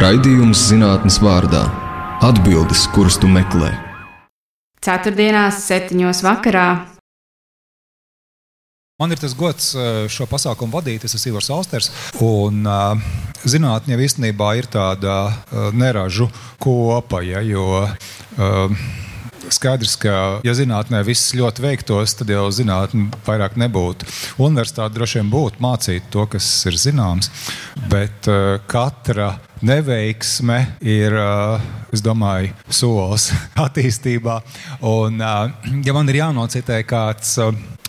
Raidījums zinātnes vārdā - atbildes, kuras tu meklē. Ceturtdienās, septiņos vakarā. Man ir tas gods eh, šo pasākumu vadīt. Es esmu Ivars Austers. Un, uh, zinātnē jau īstenībā ir tāda uh, neražu kopa, ja, jo skaidrs, ka, ja zinātnē viss ļoti veiktos, tad jau zinātnē vairāk nebūtu. Universitāte droši vien būtu mācīt to, kas ir zināms, bet katra neveiksme ir, es domāju, solis attīstībā. Un, uh, ja man ir jānocitē kāds.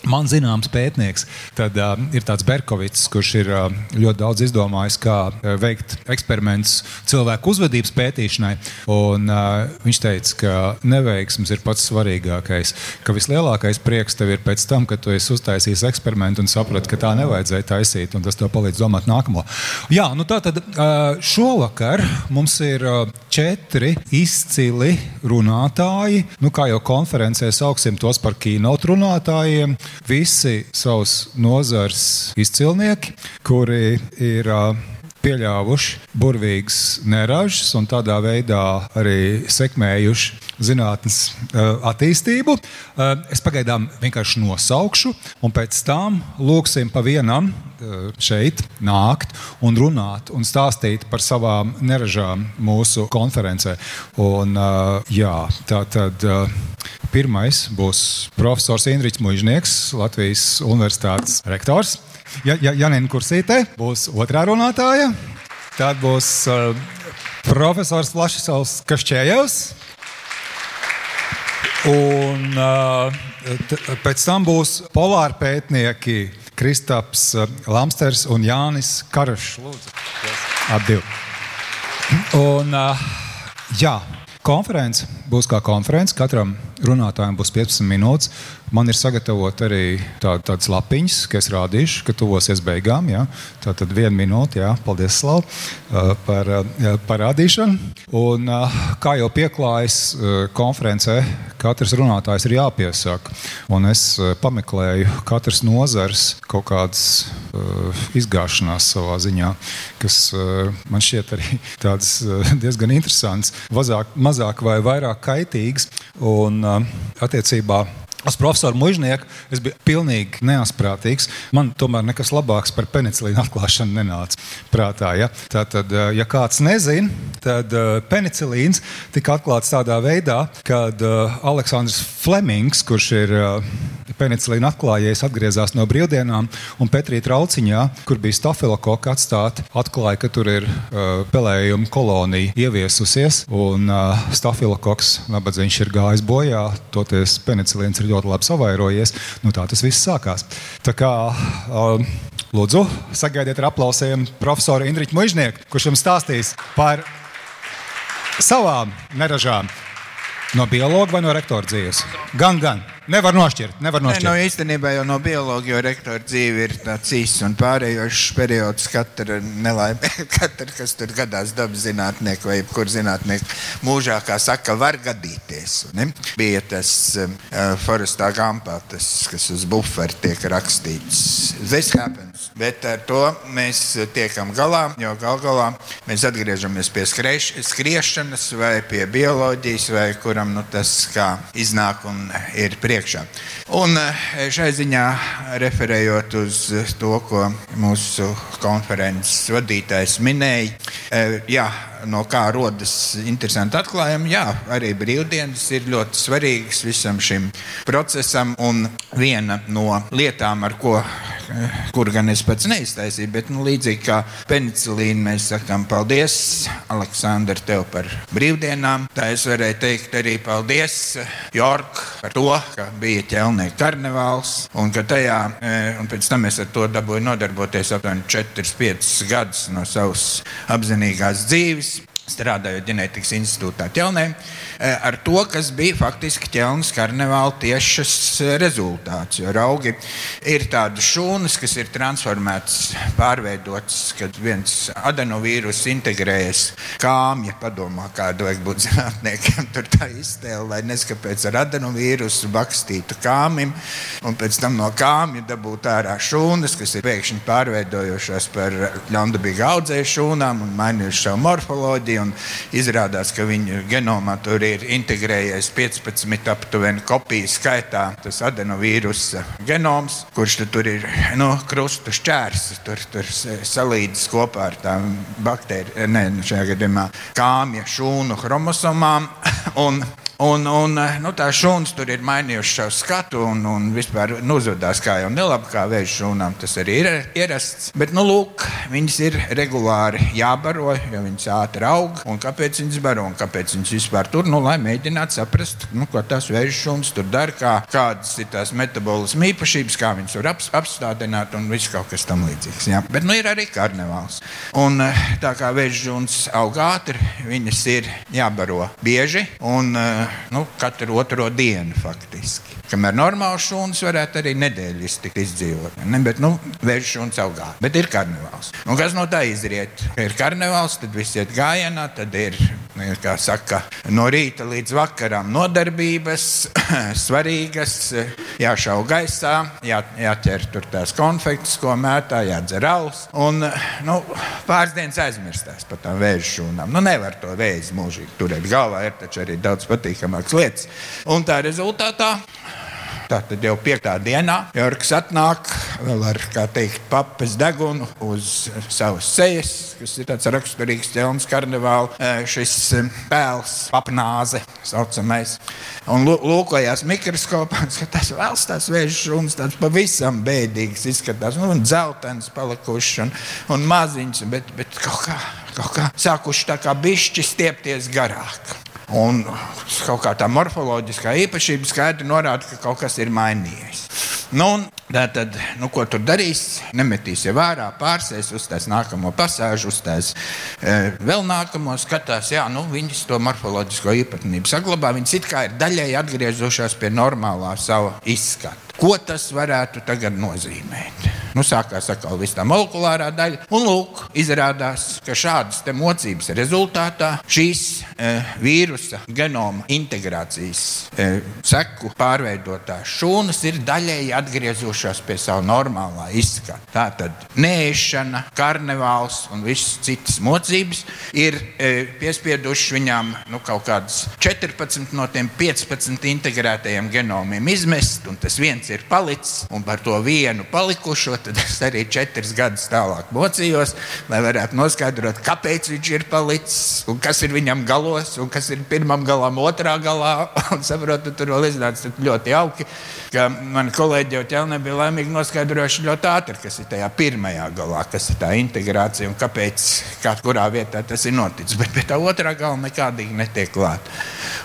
Man zināms, pētnieks tad, uh, ir tāds Berkovits, kurš ir uh, ļoti daudz izdomājis, kā uh, veikt eksperimentus cilvēku uzvedības pētīšanai. Un, uh, viņš teica, ka neveiksmes ir pats svarīgākais. Ka vislielākais prieks tev ir pēc tam, kad tu esi uztaisījis eksperimentu un saprati, ka tā nevajadzēja taisīt, un tas tev palīdz domāt nākamo. Jā, nu tā tad uh, šovakar mums ir uh, četri izcili runātāji. Nu, kā jau konferencē sauksim tos par keynote runātājiem visi savus nozars izcilnieki, kuri ir pieļāvuši burvīgas neražas un tādā veidā arī sekmējuši zinātnes attīstību. Es pagaidām vienkārši nosaukšu, un pēc tam lūksim pa vienam šeit nākt un runāt un stāstīt par savām neražām mūsu konferencē. Un, jā, tā tad pirmais būs profesors Indričs Mužnieks, Latvijas Universitātes rektors. Ja, ja, Janina Kursīte būs otrā runātāja. Tad būs uh, profesors Vlašisovs Kašķējevs. Un uh, pēc tam būs polāra pētnieki Kristaps uh, Lamsters un Jānis Karašs. Atdiv. Un, uh, jā, konference būs kā konference. Katram runātājam būs 15 minūtes. Man ir sagatavot arī tā, tādas lapiņas, kas rādīšu, ka tuvosies beigām. Jā. Tā tad viena minūte, jā, paldies, Slav, par parādīšanu. Un, kā jau pieklājas konferencē, katrs runātājs ir jāpiesaka. Un es pameklēju katras nozars kaut kādas izgāšanās savā ziņā, kas man šķiet arī tādas uh, diezgan interesantas, mazāk, mazāk vai vairāk kaitīgas. Un, attiecībā Uz profesoru Mužnieku es biju pilnīgi neasprātīgs. Man tomēr nekas labāks par penicilīnu atklāšanu nenāca prātā. Ja? Tātad, ja kāds nezina, tad penicilīns tika atklāts tādā veidā, kad Aleksandrs Flemings, kurš ir penicilīnu atklājējis, atgriezās no brīvdienām, un Petrija Trauciņā, kur bija stafilokoka atstāta, atklāja, ka tur ir pelējuma kolonija ieviesusies, un stafilokoks nabadzīgs ir gājis bojā, toties penicilīns ir ļoti labi savairojies. Nu, tā tas viss sākās. Tā kā, um, lūdzu, sagaidiet ar aplausiem profesoru Indriču Mužnieku, kurš jums stāstīs par savām neražām. No biologa vai no rektora dzīves? Gan, gan. Nevar nošķirt. Nevar nošķirt. Ne, no īstenībā jau no bioloģijas, jo rektora dzīve ir tāds īsts un pārējošs periods. Katra nelaime, katra, kas tur gadās dabas zinātnieki vai kur zinātnieki mūžā, kā saka, var gadīties. Ne? Bija tas uh, Forestā Gampā, tas, kas uz buferi tiek rakstīts. This happens. Bet ar to mēs tiekam galā, jo gal galā mēs atgriežamies pie skrēš, skriešanas vai pie bioloģijas, vai kuram nu, tas iznāk un ir priekšā priekšā. Un eh, šai ziņā referējot uz to, ko mūsu konferences vadītājs minēja, eh, jā, no kā rodas interesanti atklājumi. Jā, arī brīvdienas ir ļoti svarīgas visam šim procesam. Un viena no lietām, ar ko kur gan es pats neiztaisīju, bet nu, līdzīgi kā penicilīna, mēs sakām paldies, Aleksandr, tev par brīvdienām. Tā es varēju teikt arī paldies Jork par to, ka bija ķelnieku karnevāls un ka tajā, e, un pēc tam es ar to dabūju nodarboties aptuveni 4-5 gadus no savas apzinīgās dzīves. Strādājot ģenētikas institūtā ķelnē, ar to, kas bija faktiski ķelnes karnevāla tiešas rezultāts. Jo raugi ir tādas šūnas, kas ir transformētas, pārveidotas, kad viens adenovīrus integrējas kāmja, padomā, kāda vajag būt zinātniekiem, tur tā iztēle, lai neskapēc ar adenovīrusu bakstītu kāmim, un pēc tam no kāmja dabūt ārā šūnas, kas ir pēkšņi pārveidojušās par ļaundabīgu audzēju šūnām un mainījuši savu morfoloģiju izrādās, ka viņa genomā tur ir integrējies 15 aptuveni kopiju skaitā tas adenovīrusa genoms, kurš tur ir nu, krustu šķērs, tur, tur salīdzis kopā ar tām baktērijām, ne šajā gadījumā kāmja šūnu chromosomām. Un, Un, un nu, tā šūnas tur ir mainījušas savu skatu un, un vispār uzvedās kā jau nelabi, kā vēža šūnām. Tas arī ir ierasts. Bet, nu, lūk, viņas ir regulāri jābaro, jo viņas ātri aug. Un kāpēc viņas baro un kāpēc viņas vispār tur? Nu, lai mēģinātu saprast, nu, ko tās vēža šūnas tur dara, kā, kādas ir tās metabolisma īpašības, kā viņas var ap, apstādināt un viss kaut kas tam līdzīgs. Jā. Bet, nu, ir arī karnevāls. Un tā kā vēža šūnas aug ātri, viņas ir jābaro bieži. Un, nu, katru otro dienu faktiski. Kamēr normāls šūnas varētu arī nedēļu iztikt izdzīvot. Ne, bet, nu, vēža šūnas augā. Bet ir karnevāls. Un kas no tā izriet? Ka ir karnevāls, tad viss iet gājienā, tad ir, nu, kā saka, no rīta līdz vakaram nodarbības, svarīgas, jāšauj gaisā, jā, jāķer tur tās konfektes, ko mētā, jādzer alus. Un, nu, pāris dienas aizmirstās par tām vēža šūnām. Nu, nevar to vēzi mūžīgi turēt galvā, ir taču arī daudz patīkamākas lietas. Un tā rezultātā Tātad jau piektajā dienā Jorgs atnāk vēl ar, teikt, papas degunu uz savas sejas, kas ir tāds raksturīgs ķelns karnevāla, šis pēls, papnāze saucamais. Un lūkojās mikroskopā, skatās vēl tās vēža šūnas, tāds pavisam bēdīgs izskatās, nu, un dzeltens palikušs un, un maziņš, bet, bet kaut kā, kaut kā sākuši tā kā bišķi stiepties garāk. Un kaut kā tā morfoloģiskā īpašība skaidri norāda, ka kaut kas ir mainījies. Nu, tā tad, nu, ko tur darīs? Nemetīs jau vērā, pārsēs, uztais nākamo pasāžu, uztais e, vēl nākamo, skatās, jā, nu, viņas to morfoloģisko īpatnību saglabā. Viņas it kā ir daļēji atgriezušās pie normālā sava izskata. Ko tas varētu tagad nozīmēt? Nu, sākās atkal viss tā molekulārā daļa. Un lūk, izrādās, ka šādas mocības rezultātā šīs e, vīrusa genoma integrācijas e, seku pārveidotās šūnas ir daļēji atgriezušās pie sava normālā izskata. Tā tad nēšana, karnevāls un visas citas mocības ir e, piespiedušas viņām nu, kaut kādas 14 no tiem 15 integrētajiem genomiem izmest, un tas viens ir palicis, un par to vienu palikušo es arī četrus gadus tālāk mocījos, lai varētu noskaidrot, kāpēc viņš ir palicis, un kas ir viņam galos, un kas ir pirmam galam, otrā galā. Un saprotu, tur vēl iznāca ļoti jauki, ka mani kolēģi jau ķelnē bija laimīgi noskaidrojuši ļoti ātri, kas ir tajā pirmajā galā, kas ir tā integrācija un kāpēc, kā kurā vietā tas ir noticis. Bet pie tā otrā gala nekādīgi netiek klāta.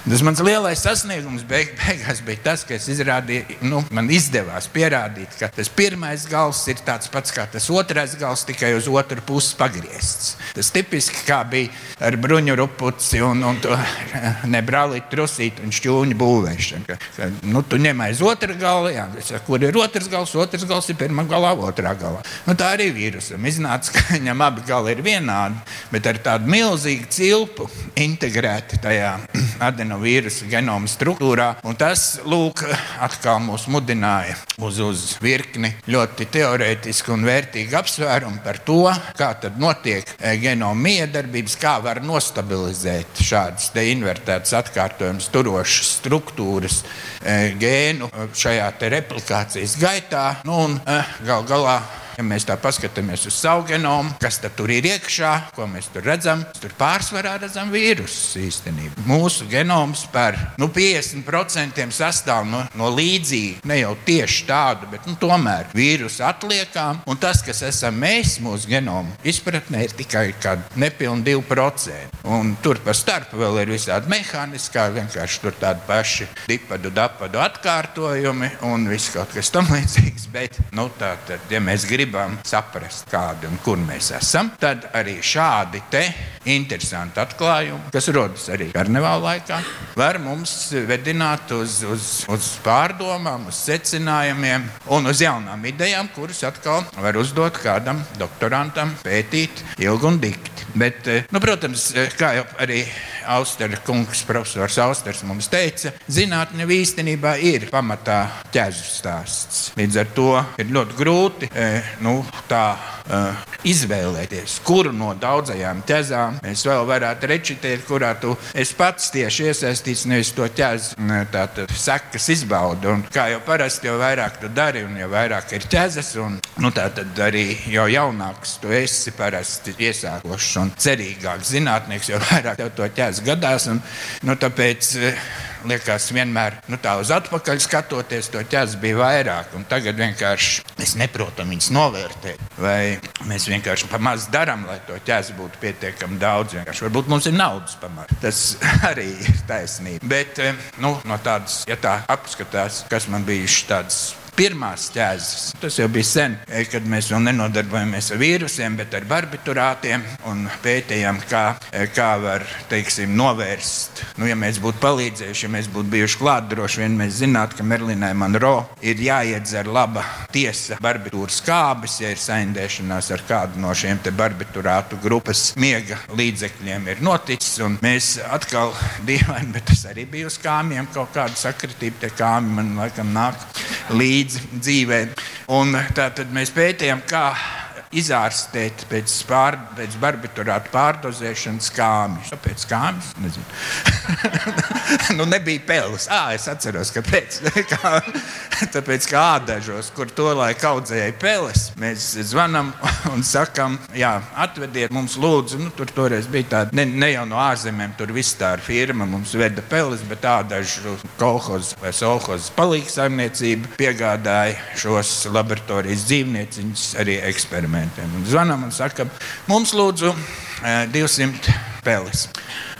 Tas mans lielais sasniegums beig, beigās bija tas, ka izrādīju, nu, man izdevās pierādīt, ka tas pirmais gals ir tāds pats kā tas otrais gals, tikai uz otru pusi pagriezts. Tas tipiski kā bija ar bruņu rupuci un, un to nebrālīti trusīti un šķūņu būvēšanu. Ka, ka, nu, tu ņem aiz otra gala, jā, kur ir otrs gals, otrs gals ir pirmā galā, otrā galā. Nu, tā arī vīrusam iznāca, ka viņam abi gali ir vienādi, bet ar tādu milzīgu cilpu integrēti tajā adenovīrusā vīrusu genoma struktūrā. Un tas lūk, atkal mūs mudināja uz, uz virkni ļoti teorētisku un vērtīgu apsvērumu par to, kā notiek e, genoma miedarbības, kā var nostabilizēt šādas invertētas atkārtojumus, turošas struktūras e, gēnu šajā replikācijas gaitā. Nu, un, e, gal galā Ja mēs tā paskatāmies uz savu genomu, kas tur ir iekšā, ko mēs tur redzam, tur pārsvarā redzam vīrusus īstenībā. Mūsu genoms par nu, 50% sastāv no, no līdzīga, ne jau tieši tādu, bet nu, tomēr vīrusu atliekām. Un tas, kas esam mēs, mūsu genomu izpratnē, ir tikai nepilni 2%. Un tur pa starpu vēl ir visādi mehāniskā, vienkārši tur tādi paši dipadu, dapadu atkārtojumi un viss kaut kas tam līdzīgs. Bet, nu, tā, tad, ja mēs gribam gribam saprast, kādi un kur mēs esam, tad arī šādi te interesanti atklājumi, kas rodas arī karnevāla laikā, var mums vedināt uz, uz, uz pārdomām, uz secinājumiem un uz jaunām idejām, kuras atkal var uzdot kādam doktorantam pētīt ilgi un dikti. Bet, eh, nu, protams, eh, kā jau arī Austera kungs, profesors Austers mums teica, zinātne īstenībā ir pamatā ķēžu stāsts. Līdz ar to ir ļoti grūti eh, nu, tā izvēlēties, kuru no daudzajām ķezām mēs vēl varētu rečitēt, kurā tu pats tieši iesaistīts, nevis to ķēzu sekas izbaudi. Un, kā jau parasti, jo vairāk tu dari un jo vairāk ir ķezas, un nu, tā tad arī jo jaunāks tu esi parasti iesākošs un cerīgāks zinātnieks, jo vairāk tev to ķēzu gadās. Un, nu, tāpēc, liekas, vienmēr nu, tā uz atpakaļ skatoties, to ķēdes bija vairāk. Tagad vienkārši mēs neprotam viņus novērtēt. Vai mēs vienkārši pa maz darām, lai to ķēdes būtu pietiekami daudz. Vienkārši. Varbūt mums ir naudas pamats. Tas arī ir taisnība. Bet nu, no tādas, ja tā apskatās, kas man bijuši tādas pirmās ķēzes. Tas jau bija sen, e, kad mēs vēl nenodarbojamies ar vīrusiem, bet ar barbiturātiem un pētījām, kā, e, kā var teiksim, novērst. Nu, ja mēs būtu palīdzējuši, ja mēs būtu bijuši klāt, droši vien mēs zinātu, ka Merlinai Monroe ir jāiedzer laba tiesa barbitūras kābes, ja ir saindēšanās ar kādu no šiem barbiturātu grupas miega līdzekļiem ir noticis. Mēs atkal dīvaini, bet tas arī bija uz kāmiem kaut kāda sakritība. Tie kāmi man laikam nāk līdzi dzīvē. Un tā tad mēs pētījām, kā izārstēt pēc, pār, pēc barbiturāta pārdozēšanas kāmijas. Kāpēc kāmijas? Nezinu. nu, nebija peles. À, es atceros, kāpēc. Kā, tāpēc, kā ādažos, kur to laiku audzēja peles, mēs zvanām un sakām, jā, atvediet mums lūdzu. Nu, tur toreiz bija tāda, ne, ne jau no ārzemēm, tur viss tā ir firma, mums veda peles, bet ādažu kolhoz vai solhoz palīgsaimniecība piegādāja šos laboratorijas dzīvnieciņus arī eksperimentiem dokumentiem. Un zvanām un sakam, mums lūdzu 200 peles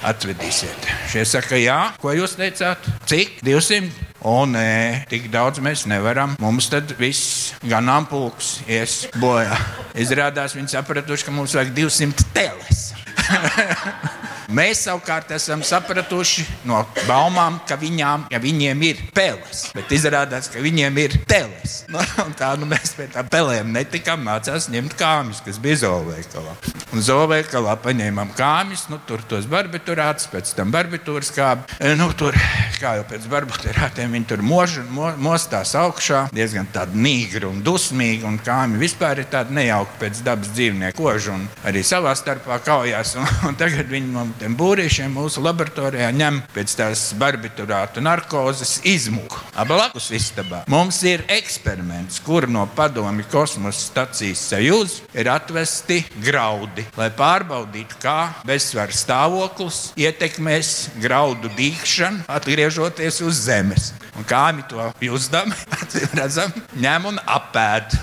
atvedīsiet. Šie saka, jā, ko jūs teicāt? Cik? 200? O, nē, tik daudz mēs nevaram. Mums tad viss ganāmpulks ies bojā. Izrādās, viņi sapratuši, ka mums vajag 200 teles. Mēs savukārt esam sapratuši no baumām, ka viņām, ja viņiem ir peles, bet izrādās, ka viņiem ir teles. Nu, tā nu mēs pie tām pelēm netikām, mācījāmies ņemt kāmijas, kas bija zooveikalā. Un zooveikalā paņēmām kāmijas, nu, tur tos barbiturātus, pēc tam barbitūras kābi. E, nu, tur, kā jau pēc barbiturātiem, viņi tur mož, mo, mostās augšā, diezgan tādi nīgri un dusmīgi, un kāmi vispār ir tādi nejauki pēc dabas dzīvnieku kožu un arī savā starpā kaujās. Un, un tagad viņi man tiem būrīšiem mūsu laboratorijā ņem pēc tās barbiturātu narkozes izmuku. Abalakus istabā mums ir eksperiments, kur no padomi kosmosa stacijas sajūz ir atvesti graudi, lai pārbaudītu, kā bezsvara stāvoklis ietekmēs graudu dīkšanu, atgriežoties uz Zemes. Un kā viņi to acīm redzam, ņem un apēd.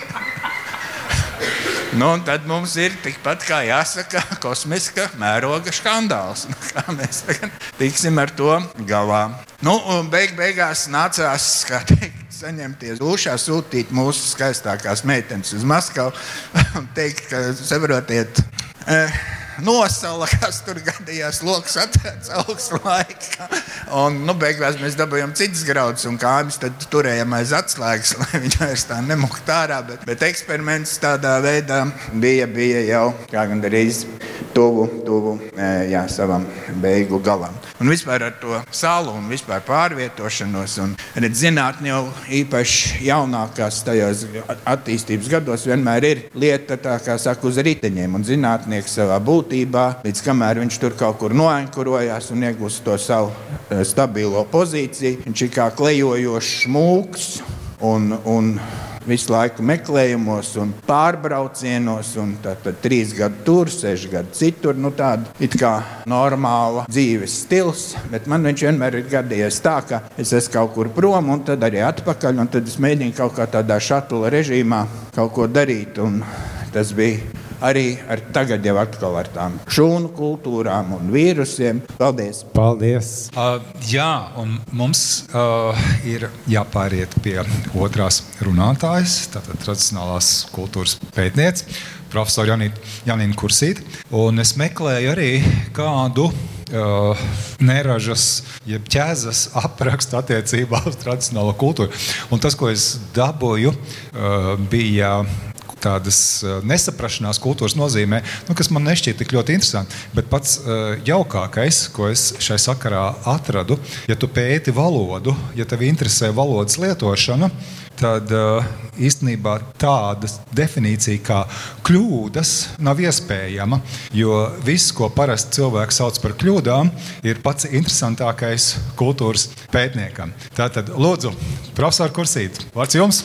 Nu, tad mums ir tikpat kā jāsaka, kosmiska mēroga skandāls. Nu, kā mēs tiksim ar to galā? Nu, beig, beigās nācās teikt, saņemties dušā, sūtīt mūsu skaistākās meitenes uz Maskavu un teikt, ka saprotiet. Eh, nosala, kas tur gadījās, lokus atvērts augstu laikā. Un, nu, beigās mēs dabūjām citas graudus un kājas, turējām aiz atslēgas, lai viņi vairs tā nemuktu ārā. Bet, bet eksperiments tādā veidā bija, bija jau gandrīz tuvu, tuvu jā, savam beigu galam. Un vispār ar to salu un vispār pārvietošanos. Un, redz, zinātnē jau īpaši jaunākās tajos attīstības gados vienmēr ir lieta, tā kā saka, uz riteņiem. Un zinātnieks savā būtībā, līdz kamēr viņš tur kaut kur noenkurojās un iegūst to savu stabilo pozīciju, viņš ir kā klejojošs mūks. Un, un visu laiku meklējumos un pārbraucienos, un tad, tad trīs gadi tur, seši gadi citur. Nu, tāda it kā normāla dzīves stils, bet man viņš vienmēr ir gadījies tā, ka es esmu kaut kur prom un tad arī atpakaļ, un tad es mēģinu kaut kā tādā šatula režīmā kaut ko darīt. Tas bija arī ar tagad jau atkal ar tām šūnu kultūrām un vīrusiem. Paldies! Paldies! Uh, jā, un mums uh, ir jāpāriet pie otrās runātājas, tātad tradicionālās kultūras pētniece, profesora Janīna, Janīna Kursīta. Un es meklēju arī kādu uh, neražas, jeb ķēzas aprakstu attiecībā uz tradicionālo kultūru. Un tas, ko es dabūju, uh, bija tādas nesaprašanās kultūras nozīmē, nu, kas man nešķiet tik ļoti interesanti. Bet pats uh, jaukākais, ko es šai sakarā atradu, ja tu pēti valodu, ja tev interesē valodas lietošana, tad uh, īstenībā tāda definīcija kā kļūdas nav iespējama. Jo viss, ko parasti cilvēks sauc par kļūdām, ir pats interesantākais kultūras pētniekam. Tātad, lūdzu, profesor Kursīt, vārds jums!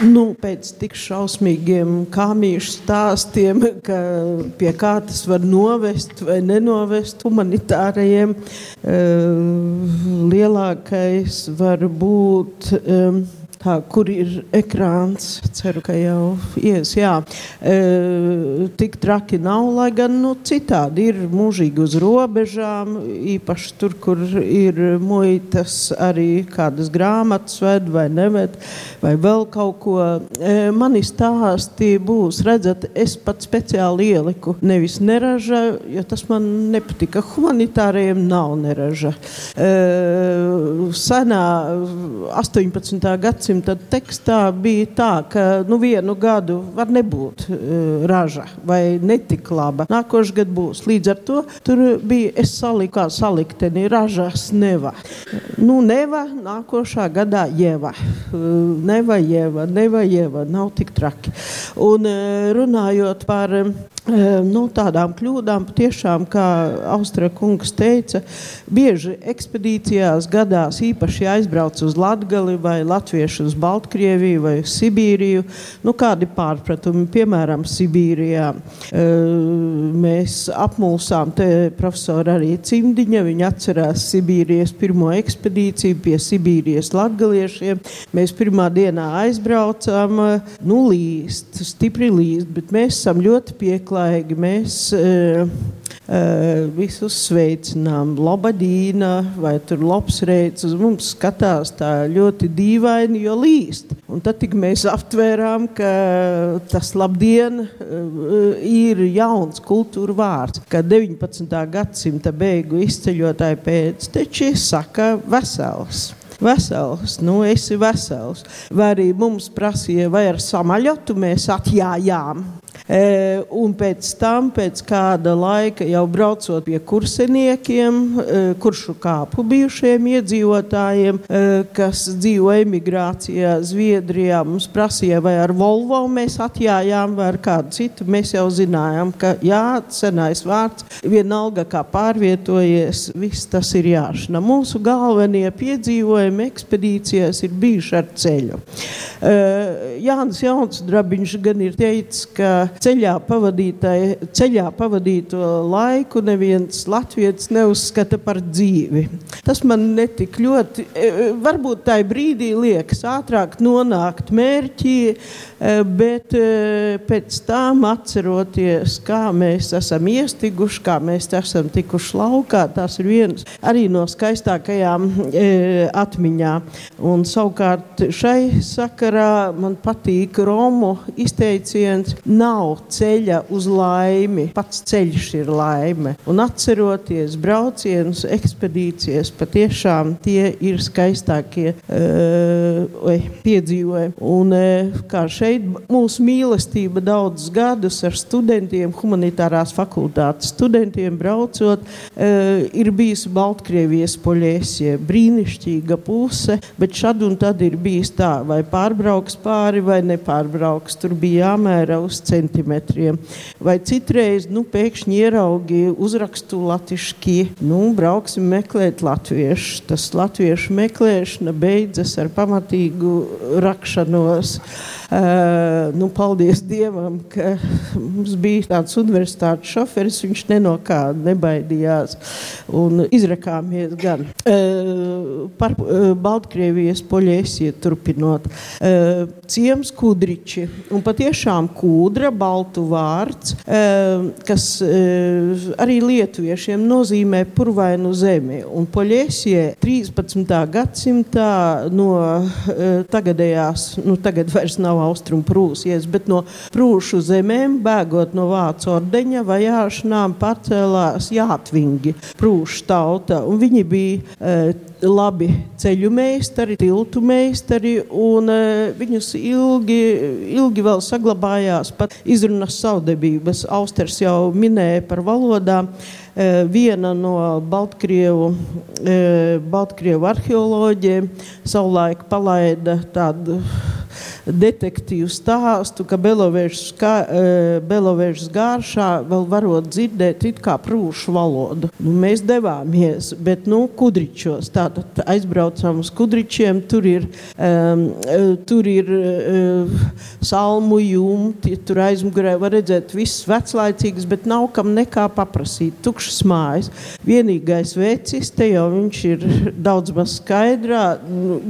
Nu, pēc tik šausmīgiem kāmīšu stāstiem, ka pie kā tas var novest vai nenovest humanitārajiem, uh, lielākais var būt. Tā, kur ir ekrāns? Ceru, ka jau ies. Jā. E, tik traki nav, lai gan nu, citādi ir mūžīgi uz robežām. Īpaši tur, kur ir muitas, arī kādas grāmatas ved vai neved, vai vēl kaut ko. E, mani stāsti būs, redzat, es pat speciāli ieliku. Nevis neraža, jo tas man nepatika. Humanitāriem nav neraža. E, senā 18. gadsimta gadsimta tekstā bija tā, ka nu, vienu gadu var nebūt uh, raža vai netik laba. Nākošais gads būs. Līdz ar to tur bija es saliku kā salikteni ražas neva. Nu, neva nākošā gadā jeva. Uh, neva jeva, neva jeva, nav tik traki. Un uh, runājot par nu, tādām kļūdām, patiešām, kā Austrija kungs teica, bieži ekspedīcijās gadās īpaši aizbrauc uz Latgali vai latviešu uz Baltkrieviju vai Sibīriju. Nu, kādi pārpratumi, piemēram, Sibīrijā. Mēs apmulsām, te profesori arī Cimdiņa, viņa atcerās Sibīrijas pirmo ekspedīciju pie Sibīrijas latgaliešiem. Mēs pirmā dienā aizbraucām, nu, līst, stipri līst, bet mēs esam ļoti pieklājīgi pieklājīgi mēs uh, uh, visus sveicinām. Labadīna vai tur labsreiz uz mums skatās tā ļoti dīvaini, jo līst. Un tad tik mēs aptvērām, ka tas labdien uh, ir jauns kultūra vārds, ka 19. gadsimta beigu izceļotāji pēcteči saka vesels vesels, nu, esi vesels. Vai arī mums prasīja, vai ar samaļotu mēs atjājām. E, un pēc tam, pēc kāda laika, jau braucot pie kurseniekiem, e, kuršu kāpu bijušiem iedzīvotājiem, e, kas dzīvo emigrācijā Zviedrijā, mums prasīja, vai ar Volvo mēs atjājām, vai ar kādu citu. Mēs jau zinājām, ka jā, senais vārds, vienalga kā pārvietojies, viss tas ir jāšana. Mūsu galvenie piedzīvojumi ekspedīcijās ir bijuši ar ceļu. Jānis Jauns Drabiņš gan ir teicis, ka ceļā, ceļā pavadīto laiku neviens latviečs neuzskata par dzīvi. Tas man netik ļoti, e, varbūt tajā brīdī liekas ātrāk nonākt mērķī, e, bet e, pēc tam atceroties, kā mēs esam iestiguši, kā mēs esam tikuši laukā, tas ir viens arī no skaistākajām atmiņām. Un savukārt šai sakarā man patīk Romu izteiciens nav nav ceļa uz laimi. Pats ceļš ir laime. Un atceroties braucienus, ekspedīcijas, patiešām tie ir skaistākie uh, piedzīvojumi. Un uh, kā šeit mūsu mīlestība daudzus gadus ar studentiem, humanitārās fakultātes studentiem braucot, uh, ir bijusi Baltkrievijas poļēsie. Brīnišķīga puse, bet šad un tad ir bijis tā, vai pārbrauks pāri vai nepārbrauks. Tur bija jāmēra uz centimetriem centimetriem. Vai citreiz nu, pēkšņi ieraugi uzrakstu latviski, nu, brauksim meklēt latviešu. Tas latviešu meklēšana beidzas ar pamatīgu rakšanos. Uh, nu, paldies Dievam, ka mums bija tāds universitātes šoferis. Viņš no kā nebaidījās un izrakāmies gan. Uh, par uh, Baltkrievijas poļēsie turpinot. Ciems Kudriči. Un patiešām kūdra, baltu vārds, kas arī lietuviešiem nozīmē purvainu zemi. Un poļēsie 13. gadsimtā no tagadējās, nu tagad vairs nav austrumu prūsies, bet no prūšu zemēm, bēgot no Vācu ordeņa vajāšanām, pacēlās jātvingi, prūšu tauta. Un viņi bija e, labi ceļu meistari, tiltu meistari, un e, viņus ilgi, ilgi vēl saglabājās pat izrunas saudebības. Austers jau minēja par valodām. E, viena no Baltkrievu, Baltkrievu arheoloģiem savulaik palaida tādu detektīvu stāstu, ka Belovēžas gāršā vēl varot dzirdēt it kā prūšu valodu. Nu, mēs devāmies, bet nu, kudričos, tātad aizbraucām uz kudričiem, tur ir, um, tur ir uh, salmu jumti, tur aizmugurē var redzēt viss veclaicīgs, bet nav kam nekā paprasīt, tukšas mājas. Vienīgais vecis, te jau viņš ir daudz maz skaidrā,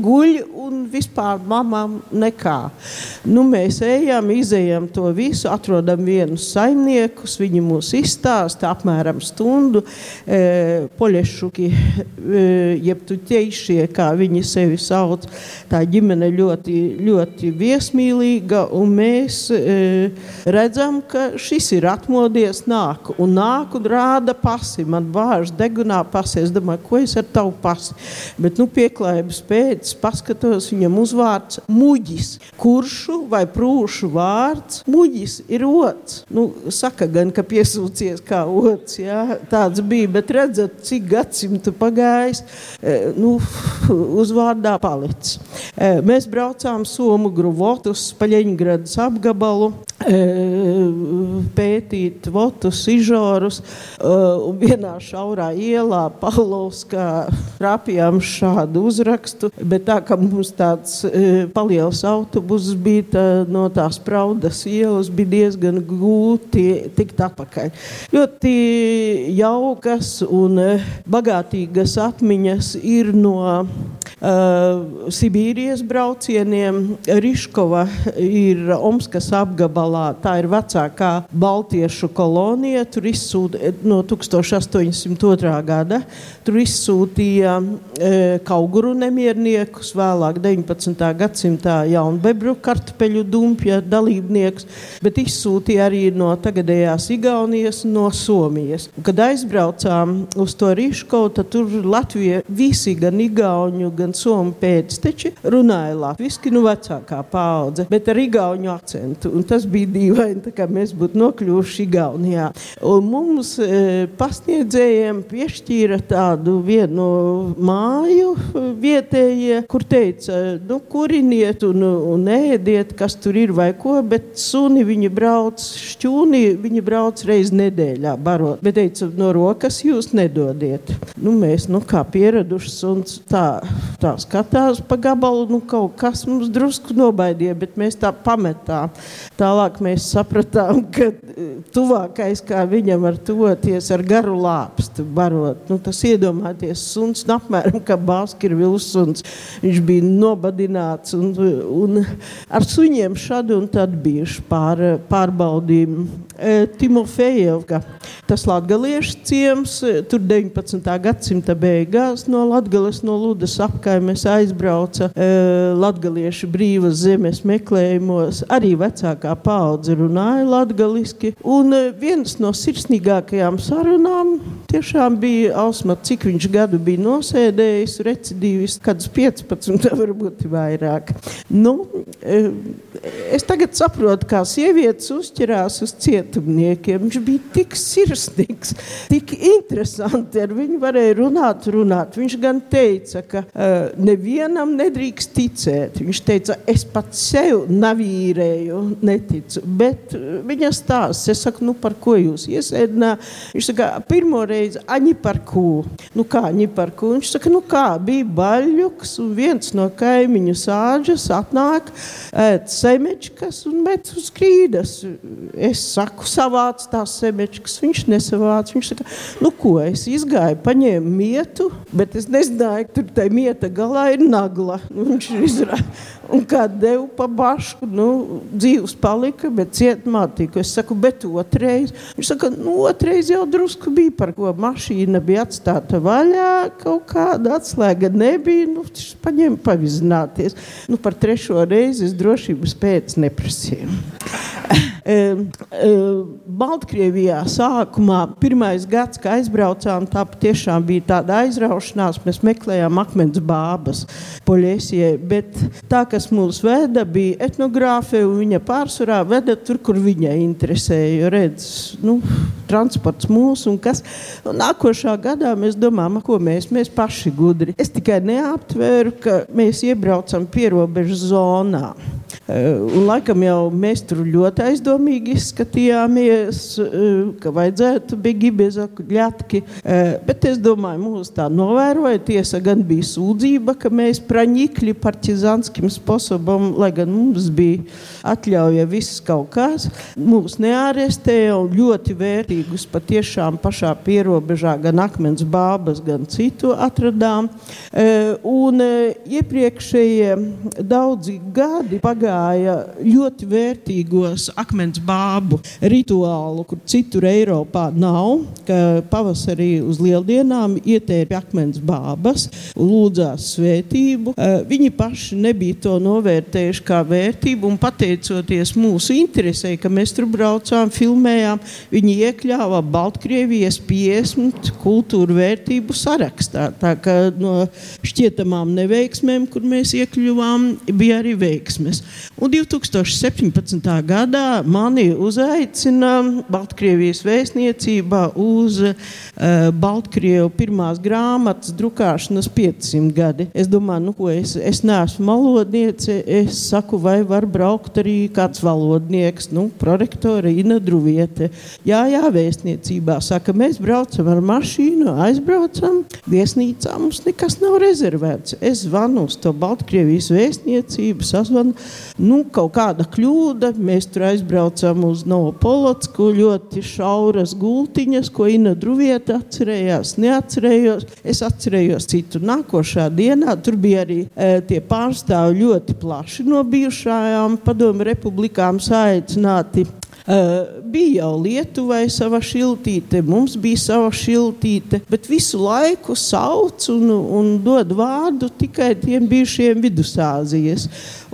guļ un vispār mamām nekā. Nu, mēs ejam, izējam to visu, atrodam vienus saimniekus, viņi mūs izstāsta apmēram stundu. E, Poļešuki, e, jeb tu ķeišie, kā viņi sevi sauc, tā ģimene ļoti, ļoti viesmīlīga, un mēs e, redzam, ka šis ir atmodies, nāk, un nāk un rāda pasi, man bāžas degunā pasi, es domāju, ko es ar tavu pasi, bet, nu, pieklājības pēc, paskatos, viņam uzvārds muģis kuršu vai prūšu vārds. Muģis ir ots. Nu, saka gan, ka piesūcies kā ots. Jā, tāds bija, bet redzat, cik gadsimtu pagājis, e, nu, uzvārdā palicis. E, mēs braucām Somu Gruvotus, Paļeņgradas apgabalu, e, pētīt votus, ižorus, un vienā šaurā ielā Pavlovskā trapījām šādu uzrakstu, bet tā, ka mums tāds paliels autobus autobuss bija tā, no tās praudas ielas, bija diezgan grūti tikt atpakaļ. Ļoti jaukas un eh, bagātīgas atmiņas ir no Sibīrijas braucieniem. Riškova ir Omskas apgabalā, tā ir vecākā baltiešu kolonija, tur izsūta no 1802. gada. Tur izsūtīja e, kauguru nemierniekus, vēlāk 19. gadsimtā jaunu bebru kartupeļu dumpja dalībniekus, bet izsūtīja arī no tagadējās Igaunijas, no Somijas. Kad aizbraucām uz to Riškovu, tad tur Latvija visi, gan Igauņu, gan Somu pēcteči, runāja latviski, nu vecākā paudze, bet ar Igauņu akcentu. Un tas bija dīvaini, tā kā mēs būtu nokļuvuši Igaunijā. Un mums e, pasniedzējiem piešķīra tā tādu vienu māju vietējie, kur teica, nu, kuriniet un, un ēdiet, kas tur ir vai ko, bet suni viņi brauc šķūni, viņi brauc reiz nedēļā barot. Bet teica, no rokas jūs nedodiet. Nu, mēs, nu, kā pieraduši suns, tā, tā skatās pa gabalu, nu, kaut kas mums drusku nobaidīja, bet mēs tā pametām. Tālāk mēs sapratām, ka tuvākais, kā viņam var toties ar garu lāpstu barot, nu, tas iedod iedomājieties, suns nu, apmēram kā Bāzkirvils suns. Viņš bija nobadināts un, un ar suņiem šādi un tad bijuši pār, pārbaudījumi. E, Timofejevka, tas latgaliešu ciems, tur 19. gadsimta beigās no Latgales, no Ludas apkaimes aizbrauca e, latgaliešu brīvas zemes meklējumos. Arī vecākā paudze runāja latgaliski. Un viens no sirsnīgākajām sarunām tiešām bija Ausmats cik viņš gadu bija nosēdējis, recidīvis, kādus 15, varbūt vairāk. Nu, es tagad saprotu, kā sievietes uzķerās uz cietumniekiem. Viņš bija tik sirsnīgs, tik interesanti. Ar viņu varēja runāt, runāt. Viņš gan teica, ka uh, nevienam nedrīkst ticēt. Viņš teica, es pats sev navīrēju, neticu. Bet viņa stāsts, es saku, nu par ko jūs iesēdināt? Viņš saka, pirmo reizi, aņi par ko. Nu, kā ņiparku? Viņš saka, nu kā, bija baļļuks, un viens no kaimiņu sāģas atnāk, ēd semečkas un met uz krīdas. Es saku, savāc tās semečkas. Viņš nesavāc. Viņš saka, nu ko, es izgāju, paņēmu mietu, bet es nezināju, ka tur tai mieta galā ir nagla. Nu, viņš ir izrādījis. Un kā devu pa bašku, nu, dzīves palika, bet cietumā tika. Es saku, bet otrais. Viņš saka, nu, otrais jau drusku bija par ko mašīna bija atstāta vaļā, kaut kāda atslēga nebija. Nu, viņš paņēma pavizināties. Nu, par trešo reizi es drošības pēc neprasīju. Baltkrievijā sākumā, pirmais gads, kad aizbraucām, tā patiešām bija tāda aizraušanās. Mēs meklējām akmens bābas poļēsijai, bet tā, kas mūs veda, bija etnogrāfe, un viņa pārsvarā veda tur, kur viņai interesēja. Redz, nu, transports mūsu un kas. Un nākošā gadā mēs domājam, ko mēs, mēs paši gudri. Es tikai neaptvēru, ka mēs iebraucam pierobežu zonā. Un, laikam jau mēs tur ļoti aizdomīgi izskatījāmies, ka vajadzētu bigi bezaku ļatki. Bet es domāju, mūs tā novēroja. Tiesa gan bija sūdzība, ka mēs praņikļi partizanskim sposobam, lai gan mums bija atļauja viss kaut kas. Mūs neārestēja un ļoti vērtīgus patiešām pašā pierobežā gan akmens bābas, gan citu atradām. Un iepriekšējie daudzi gadi pagāja ļoti vērtīgos akmens bābu rituālu, kur citur Eiropā nav, pavasarī uz lieldienām ietērpa akmens bābas lūdzās svētību. Viņi paši nebija to novērtējuši kā vērtību un pateicoties mūsu interesē, ka mēs tur braucām, filmējām, viņi iekļāva Baltkrievijas 50 kultūra vērtību sarakstā. Tā kā no šķietamām neveiksmēm, kur mēs iekļuvām, bija arī veiksmes. Un 2017. gadā mani uzaicina Baltkrievijas vēstniecībā uz uh, Baltkrievu pirmās grāmatas drukāšanas 500 gadi. Es domāju, nu, ko es, es neesmu malodniece, es saku, vai var braukt arī kāds valodnieks, nu, prorektore Ina Druviete. Jā, jā, vēstniecībā saka, mēs braucam ar mašīnu, aizbraucam, viesnīcā mums nekas nav rezervēts. Es zvanu uz to Baltkrievijas vēstniecību, sazvanu, nu, kaut kāda kļūda, mēs tur aizbraucam uz Novopolotsku, ļoti šauras gultiņas, ko Ina Druviete atcerējās, neatcerējos. Es atcerējos citu nākošā dienā, tur bija arī e, tie pārstāvi ļoti plaši no bijušajām padomu republikām saicināti. Uh, bija jau Lietuvai sava šiltīte, mums bija sava šiltīte, bet visu laiku sauc un, un dod vārdu tikai tiem bijušiem Vidusāzijas.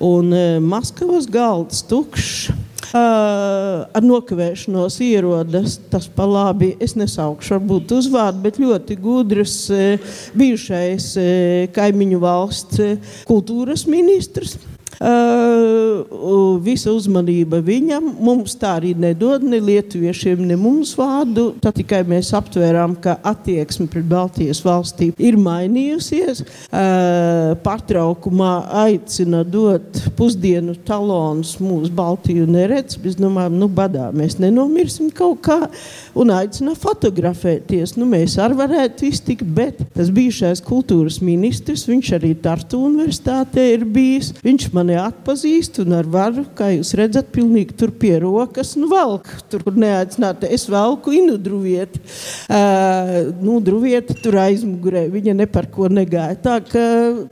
Un uh, Maskavas galds tukšs. Uh, ar nokavēšanos ierodas tas pa labi. Es nesaukšu varbūt uzvārdu, bet ļoti gudrs uh, bijušais uh, kaimiņu valsts kultūras ministrs. Uh, visa uzmanība viņam. Mums tā arī nedod ne lietuviešiem, ne mums vārdu. Tad tikai mēs aptvērām, ka attieksme pret Baltijas valstīm ir mainījusies. Uh, pārtraukumā aicina dot pusdienu talonus mūsu Baltiju neredz. Mēs domājam, nu badā mēs nenomirsim kaut kā un aicina fotografēties. Nu, mēs arī varētu iztikt, bet tas bijušais kultūras ministrs, viņš arī Tartu universitātē ir bijis. Viņš man mani atpazīst un ar varu, kā jūs redzat, pilnīgi tur pie rokas, nu, velk, tur, kur neaicināti, es velku inu druvieti. Uh, nu, druvieti tur aizmugurē, viņa ne par ko negāja. Tā ka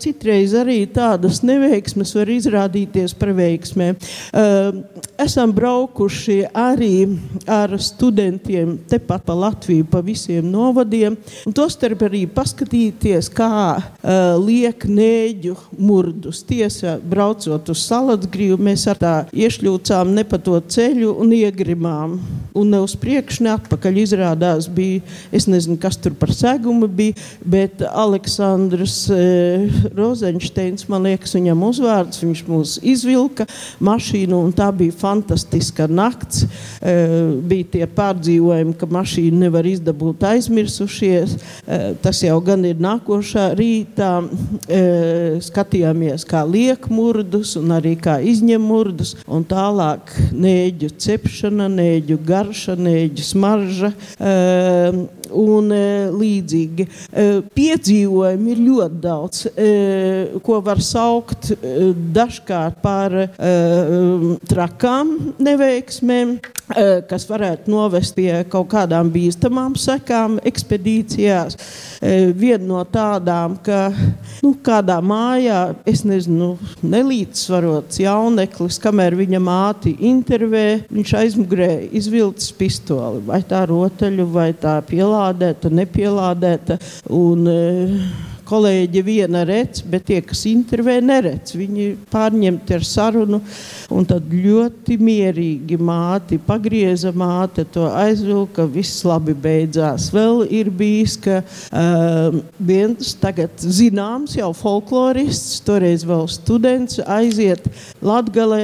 citreiz arī tādas neveiksmes var izrādīties par veiksmēm. Uh, esam braukuši arī ar studentiem tepat pa Latviju, pa visiem novadiem, un tostarp arī paskatīties, kā uh, liek nēģu murdus. Tiesa, brauc braucot uz Salatgrīvu, mēs ar tā iešļūcām ne pa to ceļu un iegrimām. Un ne uz priekšu, ne atpakaļ izrādās bija, es nezinu, kas tur par segumu bija, bet Aleksandrs e, Rozenšteins, man liekas, viņam uzvārds, viņš mūs izvilka mašīnu un tā bija fantastiska nakts. E, bija tie pārdzīvojumi, ka mašīnu nevar izdabūt aizmirsušies. E, tas jau gan ir nākošā rītā. E, skatījāmies, kā liek murdu murdus un arī kā izņem murdus. Un tālāk nēģu cepšana, nēģu garša, nēģu smarža. Uh, un līdzīgi. Piedzīvojumi ir ļoti daudz, ko var saukt dažkārt par trakām neveiksmēm, kas varētu novest pie kaut kādām bīstamām sekām ekspedīcijās. Viena no tādām, ka nu, kādā mājā, es nezinu, nelīdzsvarots jauneklis, kamēr viņa māti intervē, viņš aizmugurē izvilcis pistoli, vai tā rotaļu, vai tā pielādēta, nepielādēta. Un, kolēģi viena redz, bet tie, kas intervē, neredz. Viņi pārņemti ar sarunu, un tad ļoti mierīgi māti pagrieza māte to aizvilka, viss labi beidzās. Vēl ir bijis, ka uh, viens tagad zināms jau folklorists, toreiz vēl students, aiziet Latgalē,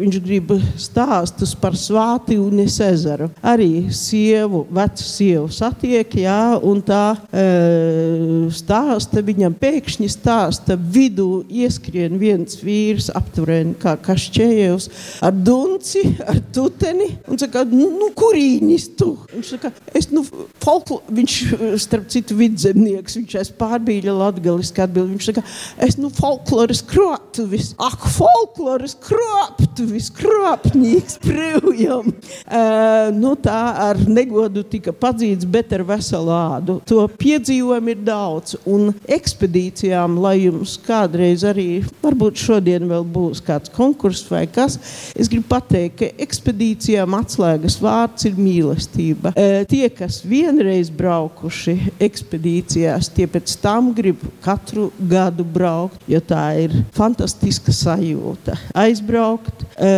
viņš grib stāstus par svāti un ezeru. Arī sievu, vecu sievu satiek, jā, un tā uh, stāsta stāsta, viņam pēkšņi stāsta, vidū ieskrien viens vīrs, aptuveni kā kašķējevs, ar dunci, ar tuteni, un saka, nu, nu kurīnis tu? Viņš saka, es, nu, folklo, viņš, starp citu, vidzemnieks, viņš es pārbīļa latgaliski atbild, viņš saka, es, nu, folkloras krotuvis, ak, folkloras krotuvis, kropnīgs, privjam. Uh, nu, tā ar negodu tika padzīts, bet ar veselu ādu. To piedzīvojumu ir daudz, un ekspedīcijām, lai jums kādreiz arī, varbūt šodien vēl būs kāds konkurss vai kas, es gribu pateikt, ka ekspedīcijām atslēgas vārds ir mīlestība. E, tie, kas vienreiz braukuši ekspedīcijās, tie pēc tam grib katru gadu braukt, jo tā ir fantastiska sajūta. Aizbraukt, e,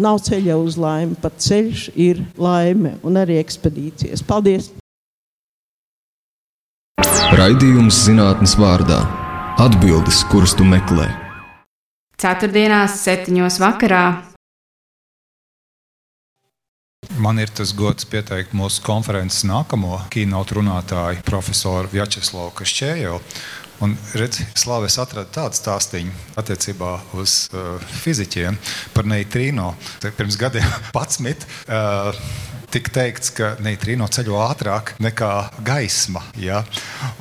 nav ceļa uz laimi, pat ceļš ir laime un arī ekspedīcijas. Paldies! Raidījums zinātnes vārdā - atbildes, kuras tu meklē. Ceturtdienās, septiņos vakarā. Man ir tas gods pieteikt mūsu konferences nākamo keynote runātāju, profesoru Vjačeslavu Kašķēju. Un, redz, Slāve, es atradu tādu stāstīnu attiecībā uz uh, fizikiem par neitrīno. Pirms gadiem 11 uh, tika teikts, ka neitrīno ceļo ātrāk nekā gaisma. Ja?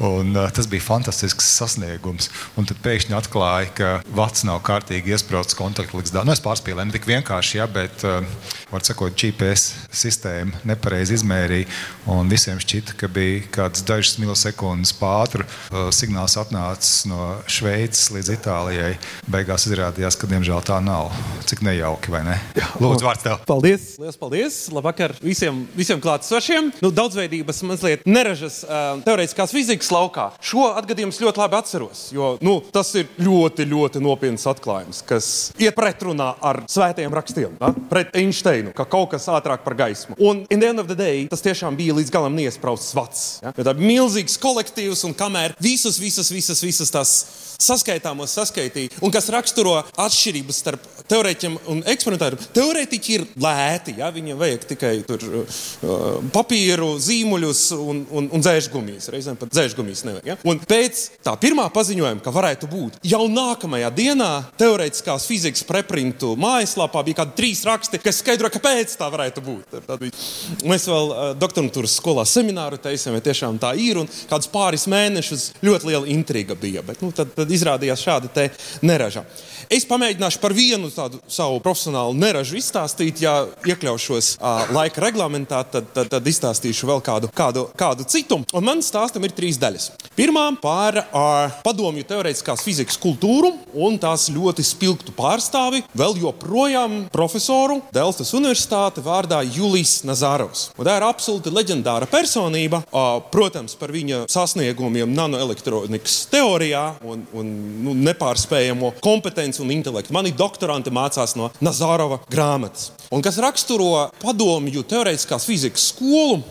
Un, uh, tas bija fantastisks sasniegums. Un tad pēkšņi atklāja, ka vats nav kārtīgi iesprāstīts kontaktligzdā. Nu, es pārspīlēju, ne tik vienkārši, ja, bet uh, var sakot, GPS sistēma nepareizi izmērīja. Un visiem šķita, ka bija kāds dažas milisekundes pātru uh, signāls atnācis no Šveices līdz Itālijai. Beigās izrādījās, ka diemžēl tā nav. Cik nejauki, vai ne? Jā, Lūdzu, vārds tev. Paldies! Lielas paldies! Labvakar! Visi visiem, visiem klātesošiem. Nu, daudzveidības mazliet neražas uh, teorētiskās fizikas laukā. Šo atgadījumu ļoti labi atceros, jo nu, tas ir ļoti, ļoti nopietns atklājums, kas iet pretrunā ar svētajiem rakstiem, ja? pret Einsteinu, ka kaut kas ātrāk par gaismu. Un in the end of the day tas tiešām bija līdz galam neiesprausts vats. Ja? Tā bija milzīgs kolektīvs un kamēr visas, visas, visas, visas tās saskaitāmos saskaitīja, un kas raksturo atšķirības starp teorētiķiem un eksperimentāriem. Teorētiķi ir lēti, ja viņiem vajag tikai tur, uh, papīru, zīmuļus un, un, un dzēžgumijas. Reizēm pat dzēžgumijas nevajag. Ja? Un pēc tā pirmā paziņojuma, ka varētu būt jau nākamajā dienā teorētiskās fizikas preprintu mājaslapā bija kādi trīs raksti, kas skaidro, kāpēc tā varētu būt. Mēs vēl uh, doktorantūras skolā semināru taisījām, ja tiešām tā ir, un kādus pāris mēnešus ļoti liela intriga bija. Bet, nu, tad, tad tad izrādījās šāda neraža. Es pamēģināšu par vienu tādu savu profesionālu neražu izstāstīt. Ja iekļaušos uh, laika reglamentā, tad, tad, tad izstāstīšu vēl kādu, kādu, kādu citu. Un man stāstam ir trīs daļas. Pirmā par uh, padomju teorētiskās fizikas kultūru un tās ļoti spilgtu pārstāvi, vēl joprojām profesoru Delstas Universitāte vārdā Julijs Nazārovs. Un tā ir absolūti leģendāra personība, uh, protams, par viņa sasniegumiem nanoelektronikas teorijā un, un nu, nepārspējamo kompetenci un intelektu. Mani doktoranti mācās no Nazārova grāmatas. Un kas raksturo padomju teorētiskās fizikas skolu,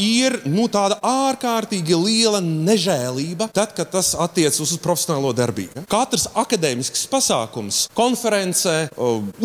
ir nu, tāda ārkārtīgi liela nežēlība, tad, kad tas attiecas uz profesionālo darbību. Katrs akadēmisks pasākums, konference,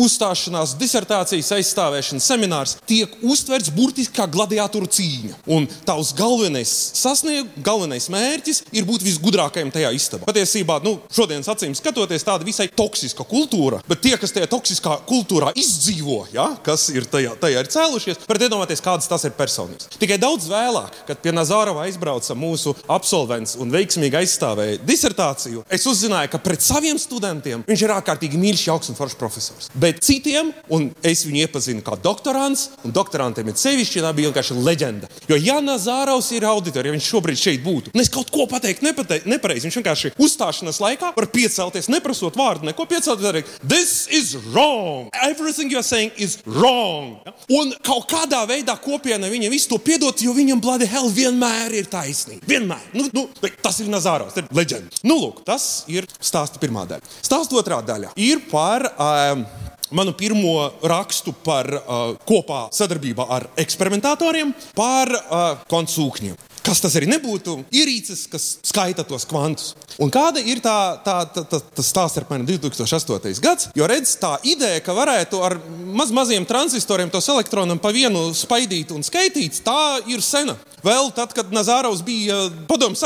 uzstāšanās, disertācijas aizstāvēšana, seminārs tiek uztverts burtiski kā gladiatoru cīņa. Un tavs galvenais sasniegums, galvenais mērķis ir būt visgudrākajam tajā istabā. Patiesībā, nu, šodienas acīm skatoties, tāda visai toksiska kultūra, bet tie, kas tajā toksiskā kultūrā izdzīvo, ja, kas ir tajā, tajā ir cēlušies, varat iedomāties, kādas tas ir personības. Tikai daudz vēlāk, kad pie Nazārova aizbrauca mūsu absolvents un veiksmīgi aizstāvēja disertāciju, es uzzināju, ka pret saviem studentiem viņš ir ārkārtīgi mīļš, jauks un foršs profesors. Bet citiem, un es viņu iepazinu kā doktorants, un doktorantiem ir sevišķi, tā bija vienkārši leģenda. Jo, ja Nazārovs ir auditors, ja viņš šobrīd šeit būtu, un es kaut ko pateiktu nepareizi, viņš vienkārši uzstāšanās laikā var piecelties, neprasot vārdu, neko piecelties, teikt, this is wrong. Everything you're saying is wrong. Un kaut kādā veidā kopiena viņam visu to piedot, jo viņam bloody hell vienmēr ir taisnība. Vienmēr. Nu, nu, tas ir Nazāros, ir leģenda. Nu, lūk, tas ir stāsta pirmā daļa. Stāsta otrā daļa ir par. Um, manu pirmo rakstu par uh, kopā sadarbībā ar eksperimentatoriem, par uh, konsūkņiem kas tas arī nebūtu, ierīces, kas skaita tos kvantus. Un kāda ir tā, tā, tā, tā, tas stāsts ar mani 2008. gads? Jo redz, tā ideja, ka varētu ar maz, maziem tranzistoriem tos elektronus pa vienu spaidīt un skaitīt, tā ir sena. Vēl tad, kad Nazārovs bija padomu,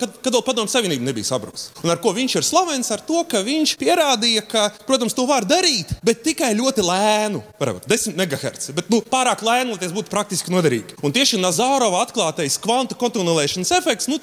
kad, kad vēl padomu savienība nebija sabrukusi. Un ar ko viņš ir slavens? Ar to, ka viņš pierādīja, ka, protams, to var darīt, bet tikai ļoti lēnu, varbūt 10 MHz. Bet nu, pārāk lēni, lai tas būtu praktiski noderīgi. Un tieši Nazārova atklātais kvantu kontunelēšanas efekts nu,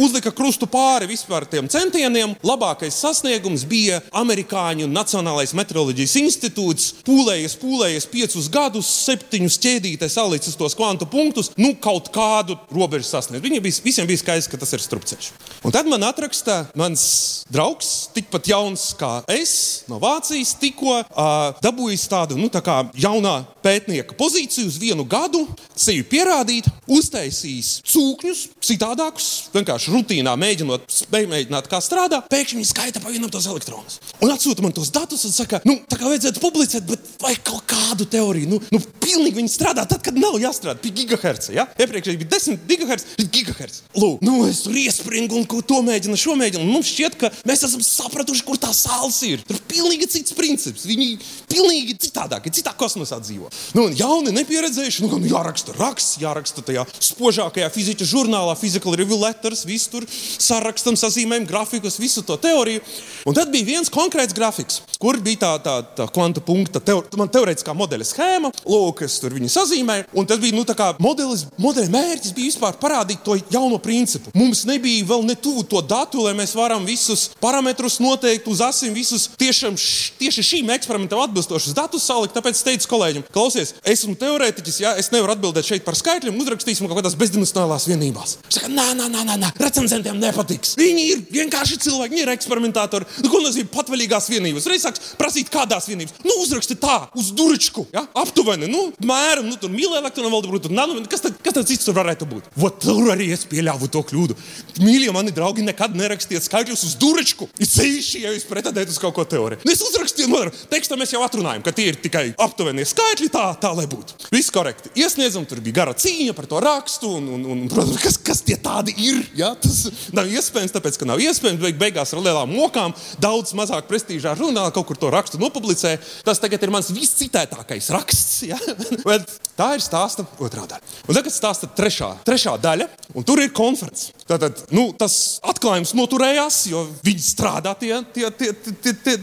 uzlika krustu pāri vispār tiem centieniem. Labākais sasniegums bija amerikāņu Nacionālais meteoroloģijas institūts. Pūlējies, pūlējies piecus gadus, septiņus ķēdītēs salicis tos kvantu punktus, nu kaut kādu robežu sasniegt. Viņiem bija, visiem bija skaidrs, ka tas ir strupceļš. Un tad man atraksta mans draugs, tikpat jauns kā es, no Vācijas, tikko uh, dabūjis tādu nu, tā jaunā pētnieka pozīciju uz vienu gadu, sevi pierādīt, uztaisījis cūkņus, citādākus, vienkārši rutīnā mēģinot, mēģināt, kā strādā, pēkšņi skaita pa vienam tos elektronus. Un atsūta man tos datus un saka, nu, tā kā vajadzētu publicēt, bet vai kaut kādu teoriju, nu, nu pilnīgi viņi strādā tad, kad nav jāstrādā pie gigaherca. Ja? Iepriekš bija 10 gigahertz, bet gigahertz. Lūk, nu, es tur iespringu un to mēģinu, šo mēģinu. Un mums šķiet, ka mēs esam sapratuši, kur tā sāls ir. Tur ir pilnīgi cits princips. Viņi pilnīgi citādāk, citā kosmosā dzīvo. Nu, jauni, nepieredzējuši, nu, jāraksta raksts, jāraksta tajā spožākajā fizikas žurnālā, Physical Review Letters, visu tur sarakstam, sazīmējam grafikus, visu to teoriju. Un tad bija viens konkrēts grafiks, kur bija tā, tā, tā kvanta punkta, teo, man teorētiskā modeļa schēma, lūk, es tur viņu sazīmēju. Un tas bija, nu, modelis, modeļa mērķis bija vispār parādīt to jauno principu. Mums nebija vēl ne tuvu to datu, lai mēs varam visus parametrus noteikt uz asim, visus tiešām, tieši šīm eksperimentam atbilstošus datus salikt. Tāpēc es teicu kolēģim, klausies, esmu teorētiķis, ja es nevaru atbildēt šeit par skaitļiem, uzrakstīsim kaut kādās bezdimensionālās vienībās. Viņš saka, nē, nē, nē, nē, recenzentiem nepatiks. Viņi ir vienkārši cilvēki, viņi ir eksperimentatori. Nu, ko nozīmē patvaļīgās vienības? Reiz sāks prasīt, kādās vienībās. Nu, uzraksti tā, uz durčku, ja? aptuveni, nu, mēram, nu, tur mīlē elektronu valdu, tur nano, kas tad, kas tad cits tur varētu būt? Vot tur arī es pieļāvu to kļūdu. Mīļie mani draugi, nekad nerakstiet skaitļus uz durčku. Ir sevišķi, ja jūs pretendējat uz kaut ko teoriju. Nu, es uzrakstīju, no tekstā mēs jau atrunājam, ka tie ir tikai aptuveni skaitļi, tā, tā lai būtu. Viss korekti. Iesniedzam, tur bija gara cīņa par to rakstu, un, un, un protams, kas, kas tie tādi ir. Ja? Tas nav iespējams, tāpēc, ka nav iespējams. Beig, beigās ar lielām mokām, daudz mazāk prestižā žurnālā kaut kur to rakstu nopublicē. Tas tagad ir mans viscitētākais raksts. Ja? Bet tā ir stāsta otrā daļa. Un tagad stāsta trešā, trešā daļa, un tur ir konferences. Tātad nu, tas atklājums noturējās, jo viņi strādā tie, tie, tie, tie, tie,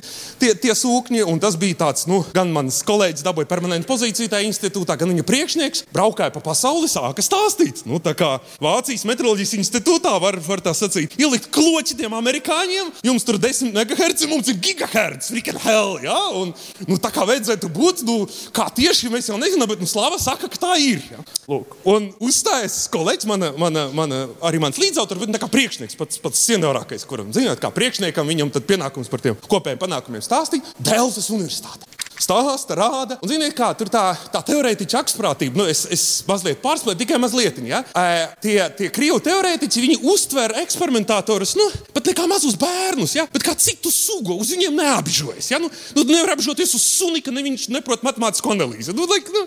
tie, tie sūkņi. Tas bija tāds, nu, gan mans kolēģis dabūja permanentu pozīciju tajā institūtā, gan viņa priekšnieks braukāja pa pasauli, sāka stāstīt. Nu, tā kā Vācijas meteoroloģijas institūtā var, var tā sacīt, ielikt kloķi tiem amerikāņiem. Jums tur 10 MHz, mums ir gigahertz, freaking hell. Ja? Un, nu, tā kā vajadzētu būt, nu, kā tieši mēs jau nezinām, bet nu, Slava saka, ka tā ir. Ja? Lūk. Un uzstājas kolēģis, mana, mana, mana, arī mans līdzautors, bet kā priekšnieks, pats, pats seniorākais, kuram zināt, kā priekšniekam, viņam pienākums par tiem kopējiem panākumiem stāstīt. Dēlzes universitāte stāsta, rāda. Un, ziniet, kā tur tā, tā teorētiķa aktsprātība, nu, es, es mazliet pārspēju, tikai mazliet. Ja? E, tie, tie krievu teorētiķi, viņi uztver eksperimentatorus, nu, pat ne kā mazus bērnus, ja? bet kā citu sugu, uz viņiem neapžojas. Ja? Nu, nu, nevar apžoties uz suni, ka ne viņš neprot matemātisku analīzi. Nu, like, nu,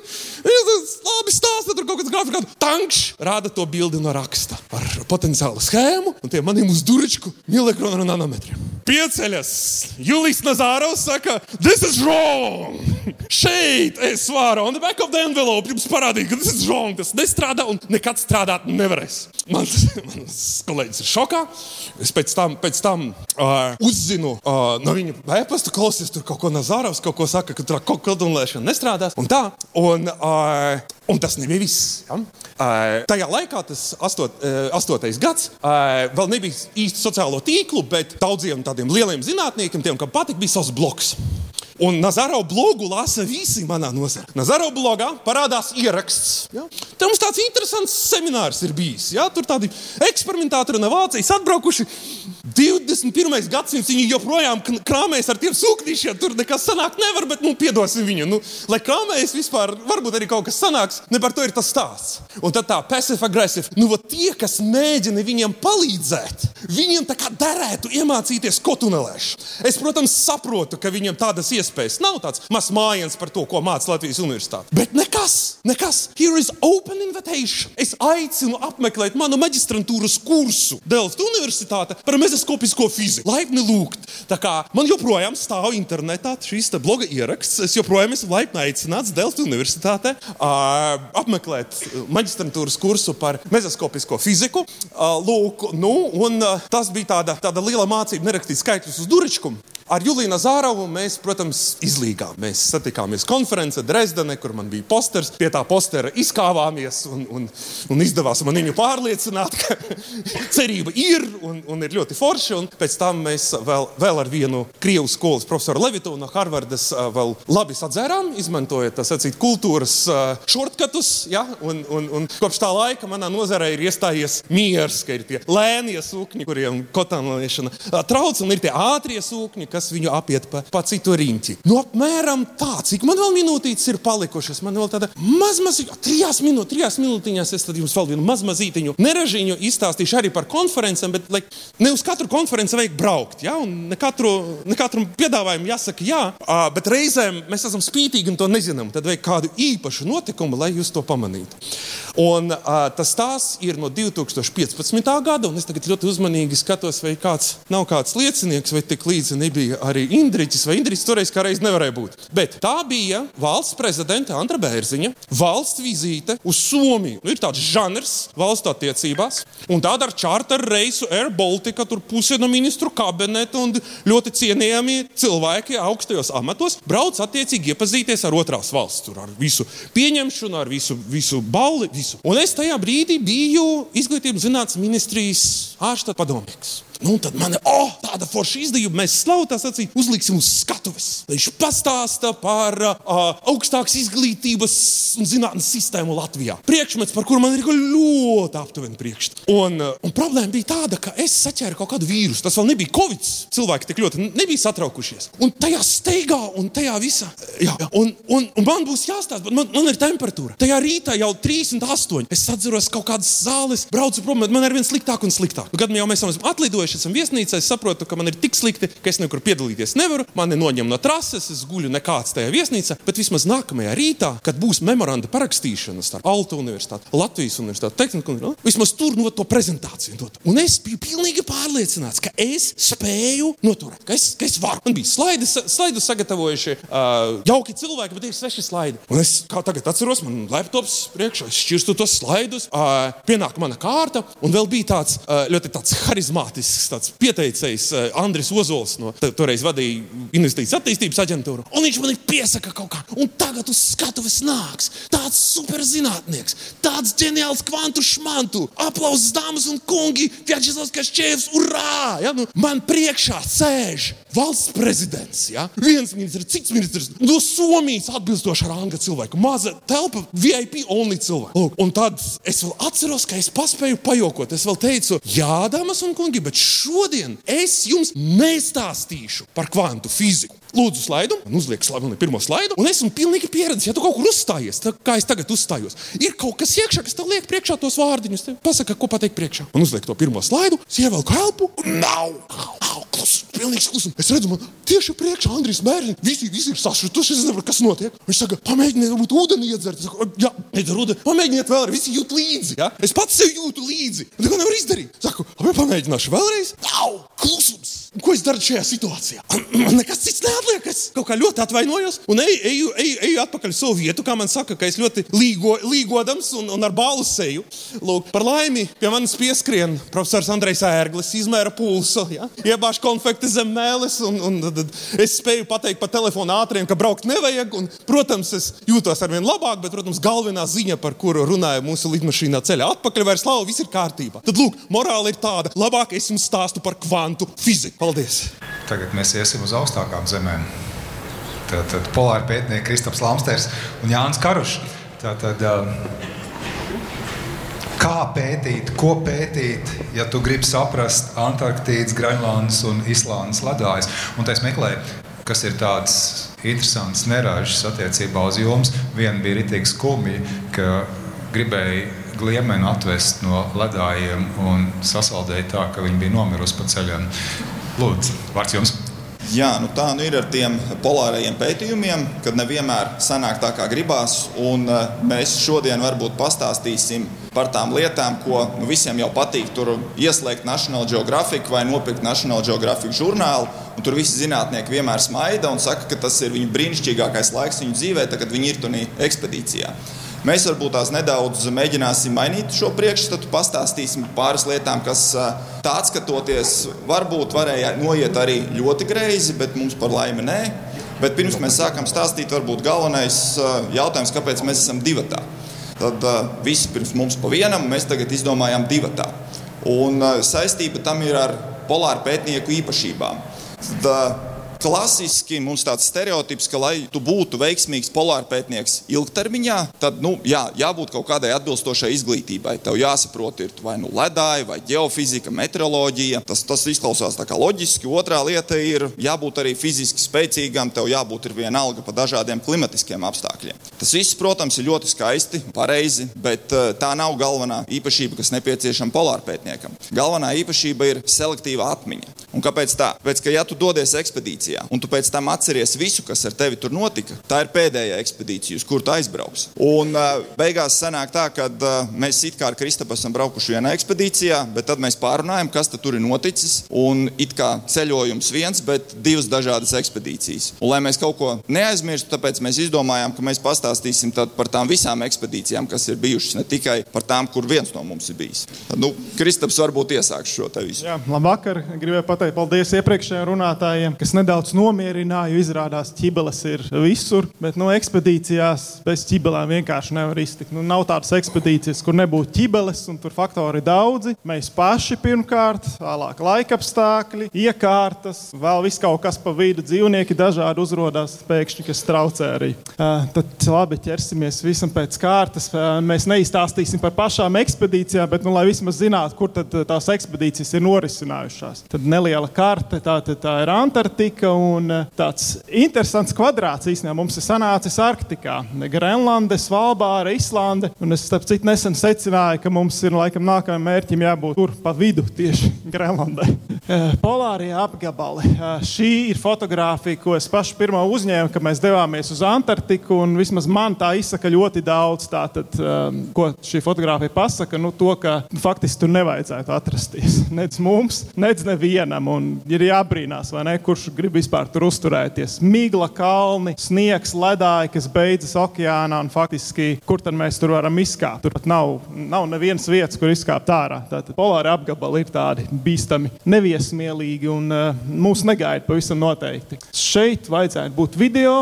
labi stāsta, tur kaut kāds grafikā. Tankš rāda to bildi no raksta ar potenciālu schēmu un tie maniem uz durčku milikronu un nanometriem. Pieceļas! Julijs Nazārovs saka, this is wrong! Šeit es varu, the back of the envelope, jums parādīt, ka tas ir wrong. Tas nestrādā un nekad strādāt nevarēs. Mans, mans kolēģis ir šokā. Es pēc tam, pēc tam uh, uzzinu uh, no viņa e-pasta, klausies, tur kaut ko Nazāravs kaut ko saka, ka tur kaut kāda kodolēšana nestrādās. Un tā, un, uh, un tas nebija viss. Ja? Uh, tajā laikā, tas astot, uh, astotais gads, uh, vēl nebija īsti sociālo tīklu, bet daudziem tādiem lieliem zinātniekiem, tiem, kam patika, bija savs bloks. Un Nazaro blogu lasa visi manā nozarē. Nazaro blogā parādās ieraksts. Ja? Tur mums tāds interesants seminārs ir bijis. Ja? Tur tādi eksperimentātori no Vācijas atbraukuši. 21. gadsimts viņi joprojām krāpējas ar tiem sūkņiem. Tur nekas sanākt nevar, bet nu, piedosim viņu. Nu, lai krāpējas vispār, varbūt arī kaut kas sanāks, ne par to ir tas stāsts. Un tad tā passive aggressive. Nu, tie, kas mēģina viņiem palīdzēt, viņiem tā kā derētu iemācīties kotunelēšanu. Es, protams, saprotu, ka viņiem tādas iespējas. Nav tāds mazs mājiens par to, ko māca Latvijas universitāte. Bet nekas, nekas. Here is open invitation. Es aicinu apmeklēt manu maģistrantūras kursu Delfta Universitāte par mezoskopisko fiziku. Laipni lūgt. Tā kā man joprojām stāv internetā šīs bloga ieraksts, es joprojām esmu laipni aicināts Delfta Universitātē uh, apmeklēt maģistrantūras kursu par mezoskopisko fiziku. Uh, lūk, nu, un, uh, tas bija tāda, tāda liela mācība nerakstīt skaitļus uz durčkumu. Ar Juliju Zāravu mēs, protams, izlīgām. Mēs satikāmies konferencē Dresdenē, kur man bija posters. Pie tā postera izkāvāmies un, un, un izdevās man viņu pārliecināt, ka cerība ir un, un ir ļoti forši. Un pēc tam mēs vēl, vēl ar vienu Krievijas skolas profesoru Levitu no Harvardas vēl labi sadzērām, izmantojot tā sacīt kultūras šortkatus. Ja? Un, un, un kopš tā laika manā nozarē ir iestājies miers, ka ir tie lēnie sūkņi, kuriem kotānēšana trauc, un ir tie ātrie sūkņi, kas viņu apiet pa, pa citu riņķi. Nu, apmēram tā, cik man vēl minūtītes ir palikušas. Man vēl tāda mazmazīga, trijās, minūt, trijās minūtīņās es jums vēl vienu mazmazītiņu neražiņu izstāstīšu arī par konferencēm, bet like, ne uz katru konferenci vajag braukt. Ja? Un ne, katru, ne katram piedāvājumam jāsaka jā, bet reizēm mēs esam spītīgi un to nezinām. Tad vajag kādu īpašu notikumu, lai jūs to pamanītu. Un, tas stāsts ir no 2015. gada, un es tagad ļoti uzmanīgi skatos, vai kāds nav kāds liecinieks, vai tik līdzi nebija bija arī Indriķis, vai Indriķis toreiz kā reiz nevarēja būt. Bet tā bija valsts prezidenta Andra Bērziņa valsts vizīte uz Somiju. Nu, ir tāds žanrs valsts attiecībās, un tāda ar čārteru reisu Air Baltica, tur pusi no ministru kabineta un ļoti cienījami cilvēki augstajos amatos brauc attiecīgi iepazīties ar otrās valsts, tur ar visu pieņemšanu, ar visu, visu balli. Visu. Un es tajā brīdī biju izglītības zinātnes ministrijas ārsta padomnieks. Nu, tad man ir oh, tāda forša izdevība. Mēs slavu tā sacīt, uzliksim uz skatuves. Viņš pastāsta par uh, augstākas izglītības un zinātnes sistēmu Latvijā. Priekšmets, par kuru man ir ļoti aptuveni priekšstats. Un, uh, un problēma bija tāda, ka es saķēru kaut kādu vīrusu. Tas vēl nebija Covid. Cilvēki tik ļoti nebija satraukušies. Un tajā steigā un tajā visā. Jā, un, un, un man būs jāstāsta, bet man, man ir temperatūra. Tajā rītā jau 38. Es atceros kaut kādas zāles, braucu prom, man ir vien sliktāk un sliktāk. Kad jau mēs esam atlidojuši, es esmu viesnīcā, es saprotu, ka man ir tik slikti, ka es nekur piedalīties nevaru. Mani noņem no trases, es guļu nekāds tajā viesnīcā. Bet vismaz nākamajā rītā, kad būs memoranda parakstīšana starp Alta Universitāti, Latvijas Universitāti, Tehniku un vismaz tur no to prezentāciju. Dot. Un es biju pilnīgi pārliecināts, ka es spēju noturēt, ka es, ka es varu. Man bija slaidi, slaidu sagatavojuši uh, jauki cilvēki, bet ir seši slaidi. Un es kā tagad atceros, man laptops priekšā, es šķirstu tos slaidus, uh, pienāk mana kārta, un vēl bija tāds uh, ļoti tāds harizmātisks tāds pieteicējs, eh, Andris Ozols, no toreiz vadīja investīcijas attīstības aģentūru. Un viņš man ir piesaka kaut kā, un tagad uz skatuves nāks tāds superzinātnieks, tāds ģeniāls kvantu šmantu. Aplausus, dāmas un kungi, Vjačeslavs Kašķēvs, urā! Ja? Nu, man priekšā sēž valsts prezidents, ja? viens ministrs, cits ministrs, no Somijas atbilstoša ranga cilvēku, maza telpa, VIP only cilvēku. Lūk, un tad es vēl atceros, ka es paspēju pajokot. Es vēl teicu, jā, dāmas un kungi, bet šodien es jums nestāstīšu par kvantu fiziku. Lūdzu, slaidu, man uzliek slaidu, pirmo slaidu, un esmu pilnīgi pieredzējis. Ja tu kaut kur uzstājies, tā kā es tagad uzstājos, ir kaut kas iekšā, kas tev liek priekšā tos vārdiņus. Pasaka, ko pateikt priekšā. Un uzliek to pirmo slaidu, ievelku elpu, un nav, klusums, pilnīgs klusums. Es redzu, man tieši priekšā Andris Bērns, visi, visi ir sašutuši, es nezinu, kas notiek. Viņš saka, pamēģiniet, varbūt ūdeni iedzert. Es saku, jā, nedzer ūdeni, pamēģiniet vēlreiz, visi jūt līdzi. Ja? Es pats sev jūtu līdzi. Un neko nevar izdarīt. Saku, pamēģināšu vēlreiz. Nav klusums. Ko es daru šajā situācijā? Nekas cits neatliek. Es kaut kā ļoti atvainojos un eju, eju, eju, eju atpakaļ uz savu vietu. Kā man saka, ka es ļoti līgo, līgodams un, un ar bālu seju. Lūk, par laimi pie manis pieskrien profesors Andrejs Ērglis, izmēra pulsu, ja? iebāž konfekti zem mēlis. Un, un, un, es spēju pateikt pa telefonu ātriem, ka braukt nevajag. Un, protams, es jūtos ar vien labāk, bet, protams, galvenā ziņa, par kuru runāja mūsu lidmašīnā ceļā atpakaļ, vairs nav, viss ir kārtībā. Tad, lūk, morāli ir tāda, labāk es jums stāstu par kvantu fiziku. Paldies! Tagad mēs iesim uz augstākām zemēm. Tātad polāra pētnieki Kristaps Lamsters un Jānis Karušs. Tātad, kā pētīt, ko pētīt, ja tu gribi saprast Antarktīdas, Grenlandes un Islandes ledājas? Un es meklēju, kas ir tāds interesants neražas attiecībā uz jums. Viena bija ritīgi skumja, ka gribēja gliemeni atvest no ledājiem un sasaldēja tā, ka viņi bija nomirusi pa ceļam. Lūdzu, vārds jums! Jā, nu tā nu ir ar tiem polārajiem pētījumiem, kad nevienmēr sanāk tā, kā gribās. Un, uh, mēs šodien varbūt pastāstīsim par tām lietām, ko nu, visiem jau patīk. Tur ieslēgt National Geographic vai nopirkt National Geographic žurnālu. Tur visi zinātnieki vienmēr smaida un saka, ka tas ir viņu brīnišķīgākais laiks viņu dzīvē, tad, kad viņi ir tur ekspedīcijā. Mēs varbūt tās nedaudz mēģināsim mainīt šo priekšstatu, pastāstīsim pāris lietām, kas tā skatoties, varbūt varēja noiet arī ļoti greizi, bet mums par laimi nē. Bet pirms mēs sākam stāstīt, varbūt galvenais jautājums, kāpēc mēs esam divatā. Tad visi pirms mums pa vienam, mēs tagad izdomājām divatā. Un saistība tam ir ar polāru pētnieku īpašībām. Tad, klasiski mums tāds stereotips, ka, lai tu būtu veiksmīgs polārpētnieks ilgtermiņā, tad nu, jā, jābūt kaut kādai atbilstošai izglītībai. Tev jāsaprot, ir vai nu ledāja, vai geofizika, meteoroloģija. Tas, tas izklausās tā kā loģiski. Otrā lieta ir jābūt arī fiziski spēcīgam, tev jābūt ir vienalga pa dažādiem klimatiskiem apstākļiem. Tas viss, protams, ir ļoti skaisti, pareizi, bet eh, tā nav galvenā īpašība, kas nepieciešama polārpētniekam. Galvenā īpašība ir selektīva atmiņa. Un kāpēc tā? Pēc, ka, ja tu dodies ekspedīcijā un tu pēc tam atceries visu, kas ar tevi tur notika, tā ir pēdējā ekspedīcija, uz kuru tu aizbrauks. Un beigās sanāk tā, ka mēs it kā ar Kristapu esam braukuši vienā ekspedīcijā, bet tad mēs pārunājam, kas tur ir noticis. Un it kā ceļojums viens, bet divas dažādas ekspedīcijas. Un, lai mēs kaut ko neaizmirstu, tāpēc mēs izdomājām, ka mēs pastāstīsim par tām visām ekspedīcijām, kas ir bijušas, ne tikai par tām, kur viens no mums ir bijis. Tad, nu, Kristaps varbūt iesāks šo te visu. Jā, labvakar! Gribēju pat pateikt paldies iepriekšējiem runātājiem, kas nedaudz nomierināja. Izrādās, ka ķibeles ir visur, bet no ekspedīcijās bez ķibelēm vienkārši nevar iztikt. Nu, nav tādas ekspedīcijas, kur nebūtu ķibeles, un tur faktori daudzi. Mēs paši pirmkārt, vēlāk laika apstākļi, iekārtas, vēl viss kaut kas pa vidu, dzīvnieki dažādi uzrādās pēkšņi, kas traucē arī. Uh, tad labi, ķersimies visam pēc kārtas. Uh, mēs neizstāstīsim par pašām ekspedīcijām, bet nu, lai vismaz zinātu, kur tās ekspedīcijas ir norisinājušās. Tad neliela karte. Tā, tā ir Antarktika un eh, tāds interesants kvadrāts. Īstenībā mums ir sanācis Arktikā. Grenlande, Svalbāra, Islande. Un es starp citu nesen secināju, ka mums ir laikam nākamajam mērķim jābūt tur pa vidu tieši Grenlandē. Eh, polārie apgabali. Eh, šī ir fotografija, ko es pašu pirmo uzņēmu, kad mēs devāmies uz Antarktiku. Vismaz man tā izsaka ļoti daudz. Tātad, ko šī fotografija pasaka, nu, to, ka nu, faktiski tur nevajadzētu atrasties. Nec mums, nec nevienam un ir jābrīnās, ne, kurš grib vispār tur uzturēties. Migla kalni, sniegs, ledāji, kas beidzas okeānā un faktiski, kur tad mēs tur varam izkāpt. Tur pat nav, nav nevienas vietas, kur izkāpt ārā. Tātad polāri apgabali ir tādi bīstami, neviesmīlīgi un uh, mūs negaida pavisam noteikti. Šeit vajadzētu būt video.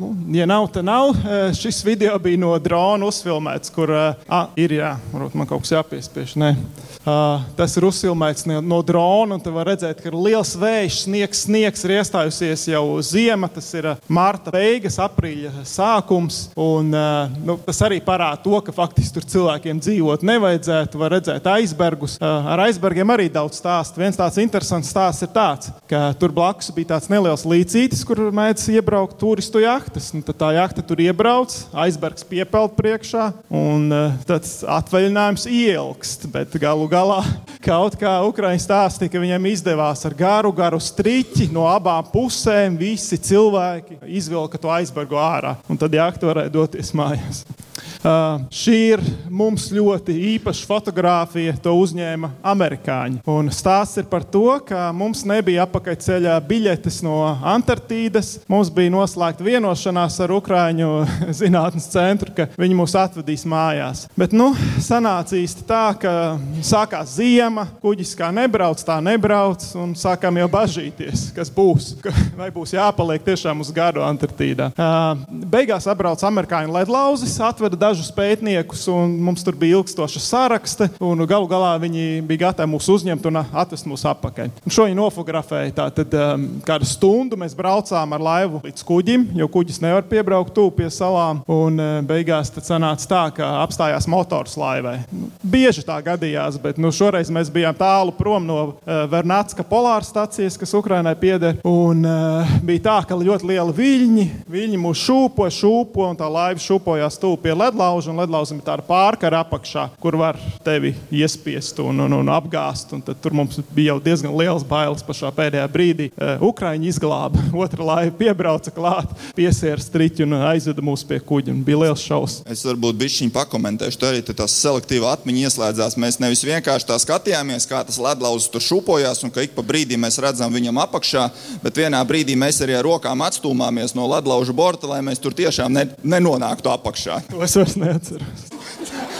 Nu, ja nav, tad nav. Uh, šis video bija no drona uzfilmēts, kur uh, ir jā, varbūt man kaut kas jāpiespiež. Nē. Uh, tas ir uzfilmēts no drona, un te var redzēt, ka ir liels vējš, sniegs, sniegs ir iestājusies jau ziema. Tas ir marta beigas, aprīļa sākums. Un, uh, nu, tas arī parāda to, ka faktiski tur cilvēkiem dzīvot nevajadzētu. Var redzēt aizbergus. Uh, ar aizbergiem arī daudz stāstu. Viens tāds interesants stāsts ir tāds, ka tur blakus bija tāds neliels līcītis, kur mēdz iebraukt turistu jahtas. Nu, tad tā jahta tur iebrauc, aizbergs piepeld priekšā, un uh, tāds atvaļinājums ielgst. Bet galu galā kaut kā Ukraiņa stāstīja, ka viņiem izdevās ar garu, garu striķi no abām pusēm. Visi cilvēki izvilka to aizbergu ārā, un tad jākta varēja doties mājās. Uh, šī ir mums ļoti īpaša fotografija. To uzņēma amerikāņi. Un stāsts ir par to, ka mums nebija apakaļceļā biļetes no Antarktīdas. Mums bija noslēgta vienošanās ar Ukrāņu zinātnes centru, ka viņi mūs atvedīs mājās. Bet nu, sanāca īsti tā, ka sākās ziema, kuģis kā nebrauc, tā nebrauc, un sākām jau bažīties, kas būs. Vai būs jāpaliek tiešām uz gadu Antarktīdā. Uh, beigās atbrauc amerikāņu ledlauzis, atveda dažus pētniekus, un mums tur bija ilgstoša sarakste. Galu galā viņi bija gatavi mūs uzņemt un atvest mūs atpakaļ. Un šo viņi nofotografēja. Tātad um, kādu stundu mēs braucām ar laivu līdz kuģim, jo kuģis nevar piebraukt tuvu pie salām. Un uh, beigās sanāca tā, ka apstājās motors laivai. Nu, bieži tā gadījās, bet nu, šoreiz mēs bijām tālu prom no uh, Vernatska polāra stācijas, kas Ukrainai pieder. Un uh, bija tā, ka ļoti liela viļņi, viļņi mūs šūpoja, šūpoja, un tā laiva šūpojās tuvu pie ledlauža, un ledlauzam ir tāda pārkara apakšā, kur var tevi iespiest un, un, un apgāzt. Un tur mums bija jau diezgan liels bailes pašā pēdējā brīdī. Uh, Ukraiņi izglāba, otra laiva piebrauca klāt, piesiera striķi un aizveda mūs pie kuģa. Bija liels šausmas. Es varbūt bišķiņu pakomentēšu, tur arī tās selektīva atmiņa ieslēdzās. Mēs nevis vienkārši tā skatījāmies, kā tas ledlauzs tur šūpojās, un ka ik pa brīdim mēs redzam viņam apakšā, bet vienā brīdī mēs arī ar rokām atstūmāmies no ledlauža borta, lai mēs tur tiešām ne, nenonāktu apakšā. To es vairs neatceros.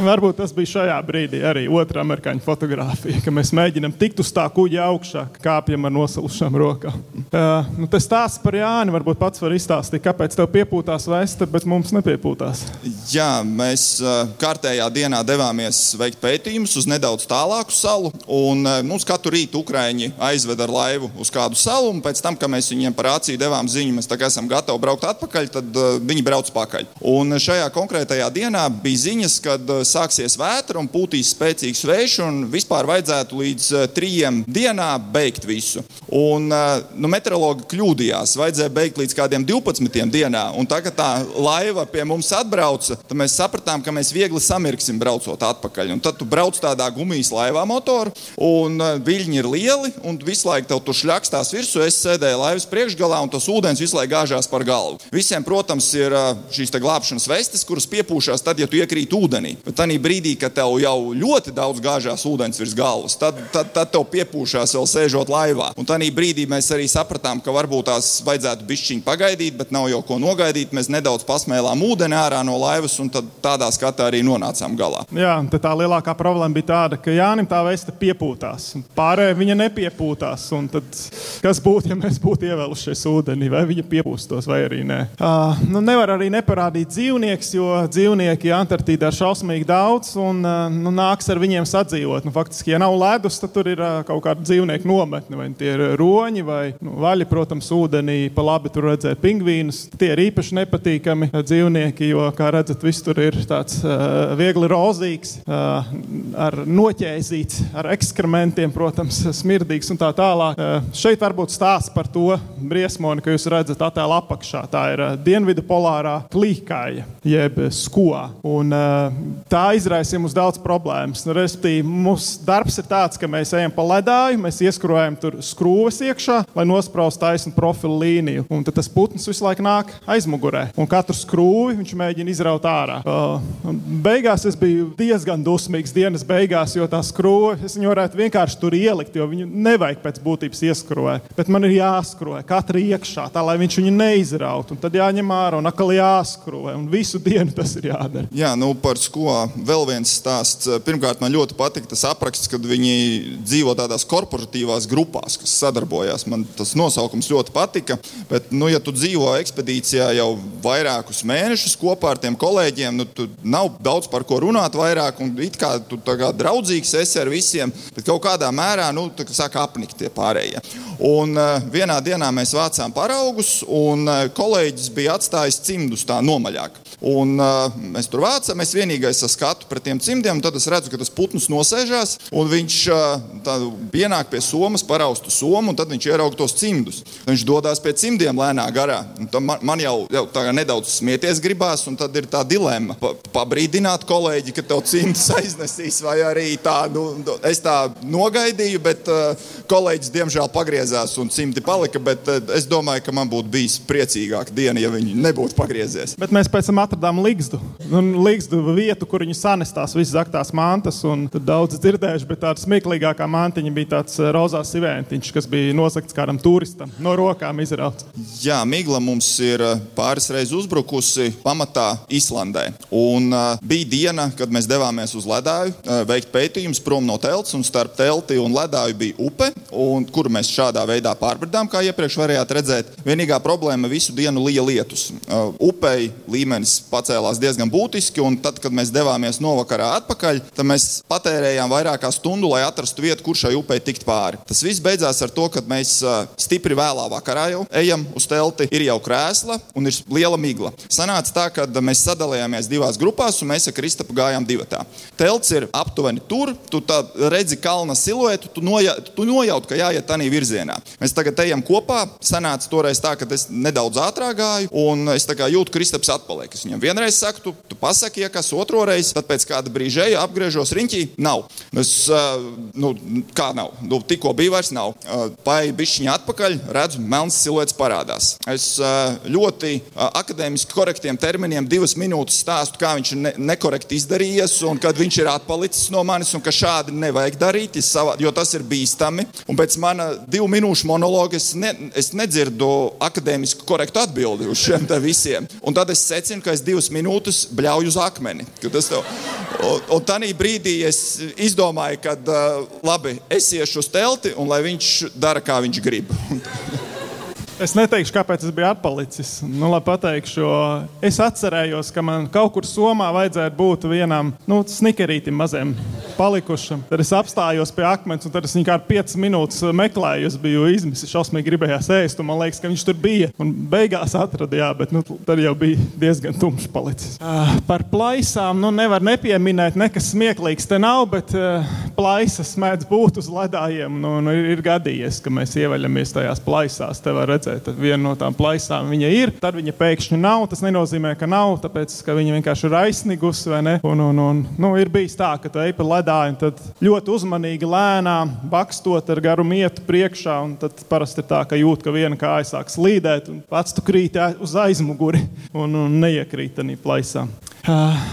Varbūt tas bija šajā brīdī arī otrā amerikāņu fotografija, ka mēs mēģinām tikt uz tā kuģa augšā, kāpjam ar nosalušām rokām. Uh, nu, tas stāsts par Jāni varbūt pats var izstāstīt, kāpēc tev piepūtās veste, bet mums nepiepūtās. Jā, mēs uh, kārtējā dienā devāmies veikt pētījumus uz nedaudz tālāku salu. Un, uh, mums katru rītu Ukrāņi aizved ar laivu uz kādu salu, un pēc tam, kad mēs viņiem par acīm devām ziņu, mēs esam gatavi braukt atpakaļ, tad uh, viņi brauc pakaļ. Un šajā konkrētajā dienā bija ziņas, kad uh, sāksies vētra un pūtīs spēcīgs vējš, un vispār vajadzētu līdz uh, trijiem dienā beigt visu. Un, uh, nu, meteorologi kļūdījās, vajadzēja beigt līdz kādiem 12 dienā. Un tagad tā laiva pie mums atbrauca, tad mēs sapratām, ka mēs viegli samirksim braucot atpakaļ. Un tad tu brauc tādā gumijas laivā motoru, un uh, viļņi ir lieli, un visu laiku tev tur šļakstās virsū. Es sēdēju laivas priekšgalā, un tas ūdens visu laiku gāžās par galvu. Visiem, protams, ir šīs glābšanas vestes, kuras piepūšās tad, ja tu iekrīt ūdenī. Bet tajā brīdī, kad tev jau ļoti daudz gāžās ūdens virs galvas, tad, tad, tad tev piepūšās vēl sēžot laivā. Un tajā brīdī mēs arī sapratām, ka varbūt tās vajadzētu bišķiņu pagaidīt, bet nav jau ko nogaidīt. Mēs nedaudz pasmēlām ūdeni ārā no laivas un tādā skatā arī nonācām galā. Jā, tā lielākā problēma bija tāda, ka Jānis tā vēsta piepūtās. Pārējie viņa nepiepūtās. Tad, kas būtu, ja mēs būtu ievēlušies ūdenī, vai viņa piepūstos, vai arī nē? Uh, nu, nevar arī neparādīt dzīvnieks, jo dzīvnieki Antarktīdā ir šausmīgi daudz un nu, nāks ar viņiem sadzīvot. Nu, faktiski, ja nav ledus, tad tur ir kaut kāda dzīvnieku nometne. Vai tie ir roņi vai nu, vaļi, protams, ūdenī. Pa labi tur redzēt pingvīnus. Tie ir īpaši nepatīkami dzīvnieki, jo, kā redzat, viss tur ir tāds uh, viegli rozīgs, uh, ar noķēzīts, ar ekskrementiem, protams, smirdīgs un tā tālāk. Uh, šeit varbūt stāsts par to briesmoni, ka jūs redzat attēlu apakšā. Tā ir uh, dienvidu polārā klīkāja, jeb skoa. Un, uh, tā izraisa mums daudz problēmas. Nu, Respektīvi, mūsu darbs ir tāds, ka mēs ejam pa ledāju, mēs ieskrojam tur skrūves iekšā, lai nospraustu taisnu profilu līniju. Un tas putns visu laiku nāk aizmugurē. Un katru skrūvi viņš mēģina izraut ārā. Uh, beigās es biju diezgan dusmīgs dienas beigās, jo tā skrūve, es viņu varētu vienkārši tur ielikt, jo viņu nevajag pēc būtības ieskrojēt. Bet man ir jāskroj katra iekšā, tā lai viņš viņu neizraut. Un tad jāņem ārā un atkal jāskroj. Un visu dienu tas ir jādara. Jā, nu par sko vēl viens stāsts. Pirmkārt, man ļoti patīk tas apraksts, kad viņi dzīvo tādās korporatīvās grupās, kas sadarbojās. Man tas nosaukums ļoti patika. Bet, nu, ja tu dzīvo ekspedīcijā jau vairākus mēnešus kopā ar tiem kolēģiem, nu, tu nav daudz par ko runāt vairāk, un it kā tu kā draudzīgs esi ar visiem, bet kaut kādā mērā nu, sāk apnikt tie pārējie. Un uh, vienā dienā mēs vācām paraugus, un uh, kolēģis bija atstājis cimdus tā nomaļāk. Un, uh, mēs tur vācām, es vienīgais skatu pret tiem cimdiem, tad es redzu, ka tas putns nosēžās, un viņš uh, pienāk pie somas, paraustu somu, un tad viņš ierauga tos cimdus. Viņš dodas pie cimdiem lēnā garā. Man, man jau, jau nedaudz smieties gribās, un tad ir tā dilemma. Pa, pabrīdināt kolēģi, ka tev cimdus aiznesīs, vai arī tā, nu, es tā nogaidīju, bet uh, kolēģis diemžēl pagriezās un simti palika, bet uh, es domāju, ka man būtu bijis priecīgāka diena, ja viņi nebūtu pagriezies. Bet mēs pēc tam atradām Ligzdu. Un Ligzdu vietu, kur viņi sanestās visas zaktās mantas. Tur daudz dzirdējuši, bet tāda smieklīgākā mantiņa bija tāds rozās siventiņš, kas bija nosakts kādam turistam. No rokām izrauts. Jā, Migla mums ir pāris reizes uzbrukusi pamatā Islandē. Un uh, bija diena, kad mēs devāmies uz ledāju, uh, veikt pētījumus prom no telts, un starp telti un ledāju bija upe, un, kuru mēs šādā veidā pārbridām, kā iepriekš varējāt redzēt. Vienīgā problēma visu dienu lija lietus. Uh, upei līmenis pacēlās diezgan būtiski, un tad, kad mēs devāmies novakarā atpakaļ, tad mēs patērējām vairāk kā stundu, lai atrastu vietu, kur šai upei tikt pāri. Tas viss beidzās ar to, ka mēs stipri vēlā vakarā jau ejam uz telti, ir jau krēsla un ir liela migla. Sanāca tā, ka mēs sadalījāmies divās grupās, un mēs ar Kristapu gājām divatā. Telts ir aptuveni tur, tu redzi kalna siluetu, tu, noja, tu nojaut, ka jāiet tādā virzienā. Mēs tagad ejam kopā. Sanāca toreiz tā, ka es nedaudz ātrāk gāju, un es jūtu, ka Kristaps atpaliek. Es viņam vienreiz saku, tu, tu pasaki, ja kas otru reizi, tad pēc kāda brīža eju, apgriežos riņķī. Nav. Es, nu, kā nav? Nu, tikko bija vairs nav. Paeju bišķiņā atpakaļ, redzu, melns siluets parādās. Es ļoti akadēmiski korektiem terminiem divas minūtes stāstu, kā viņš ne, nekorekti izdarījies, un kad viņš ir atpalicis no manis, un ka šādi nevajag darīt, savā, jo tas ir bīstami. Un pēc mana divu minūšu monologa es, ne, es nedzirdu akadēmisku korektu atbildi uz šiem visiem. Un tad es secinu, ka es divas minūtes bļauju uz akmeni. Tev... Un, un tajā brīdī es izdomāju, ka labi, es iešu uz telti un lai viņš dara, kā viņš grib. Es neteikšu, kāpēc es biju atpalicis. Nu, pateikšu, es atcerējos, ka man kaut kur Somā vajadzēja būt vienam nu, snikerītam mazam palikušam. Tad es apstājos pie akmens, un tad es viņu kā 5 minūtes meklēju. Es biju izmisis, šausmīgi gribējās ēst, un man liekas, ka viņš tur bija. Un beigās atradu, jā, bet nu, tad jau bija diezgan tumšs palicis. Uh, par plaisām nu, nevar nepieminēt, nekas smieklīgs te nav, bet uh, plaisas mēdz būt uz ledājiem. Nu, nu, ir gadījies, ka mēs ievaļamies tajās plaisās. Te var redzēt redzēt, viena no tām plaisām viņa ir, tad viņa pēkšņi nav. Tas nenozīmē, ka nav, tāpēc ka viņa vienkārši ir aizsnigusi. Un, un, un, nu, ir bijis tā, ka tu ej pa ledāju un tad ļoti uzmanīgi, lēnām, bakstot ar garu mietu priekšā. Tad parasti ir tā, ka jūt, ka viena kāja sāk slīdēt, un pats tu krīt uz aizmuguri un, un neiekrīt tādā plaisā.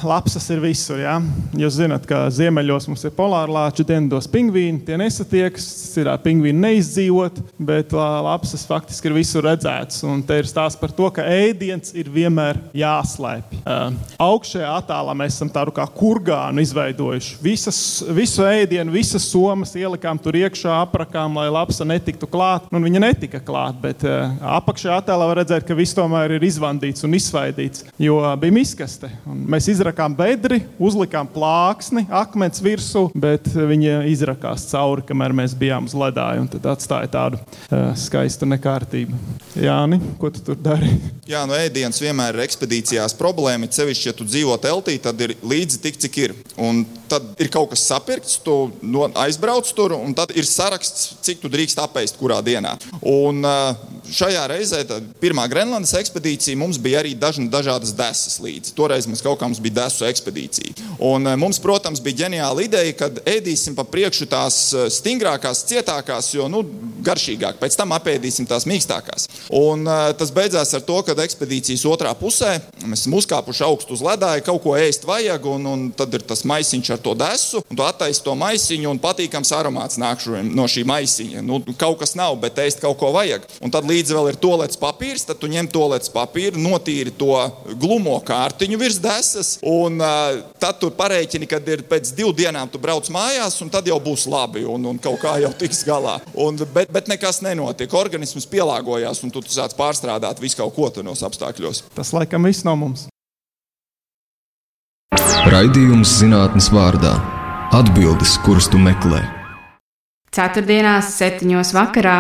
Lapsas ir visur. Ja? Jūs zināt, ka ziemeļos mums ir polārlāči, dienvidos pingvīni. Tie nesatiekas, ir pingvīni neizdzīvot, bet lapsas faktiski ir visur redzētas. Un te ir stāsts par to, ka ēdiens ir vienmēr jāslēpj. Uh, augšējā attēlā mēs esam tādu kā kurgānu izveidojuši. Visas, visu ēdienu, visas somas ielikām tur iekšā, aprakām, lai lapsa netiktu klāt. Nu, viņa netika klāt, bet uh, apakšējā attēlā var redzēt, ka viss tomēr ir izvandīts un izsvaidīts, jo bija miskaste. Un Mēs izrakām bedri, uzlikām plāksni, akmens virsū, bet viņi izrakās cauri, kamēr mēs bijām uz ledāja. Tad atstāja tādu uh, skaistu nekārtību. Jāni, ko tu tur dari? Jā, no ēdienas vienmēr ir ekspedīcijās problēma. Cevišķi, ja tu dzīvo teltī, tad ir līdzi tik, cik ir. Un tad ir kaut kas sapirkts, tu no, aizbrauc tur, un tad ir saraksts, cik tu drīkst apēst kurā dienā. Un, uh, šajā reizē, pirmā Grenlandes ekspedīcija, mums bija arī dažna, dažādas desas līdzi. Toreiz mums kaut kā mums bija desu ekspedīcija. Un eh, mums, protams, bija ģeniāla ideja, ka ēdīsim pa priekšu tās eh, stingrākās, cietākās, jo nu, garšīgāk, pēc tam apēdīsim tās mīkstākās. Un, uh, tas beidzās ar to, ka ekspedīcijas otrā pusē mēs esam uzkāpuši augstu uz ledāja, kaut ko ēst vajag, un, un tad ir tas maisiņš ar to desu, un tu attaisi to maisiņu, un patīkams aromāts nāk no šī maisiņa. Nu, kaut kas nav, bet ēst kaut ko vajag. Un tad līdzi vēl ir tolets papīrs, tad tu ņem tolets papīru, notīri to glumo kārtiņu virs desas, un uh, tad tu parēķini, kad ir pēc divu dienām tu brauc mājās, un tad jau būs labi, un, un kaut kā jau tiks galā. Un, bet, bet nekas nenotiek. Organisms pielāgojās, un tu, tu sāc pārstrādāt visu kaut ko tādos apstākļos. Tas laikam viss no mums. Raidījums zinātnes vārdā - atbildes, kuras tu meklē. Ceturtdienās, septiņos vakarā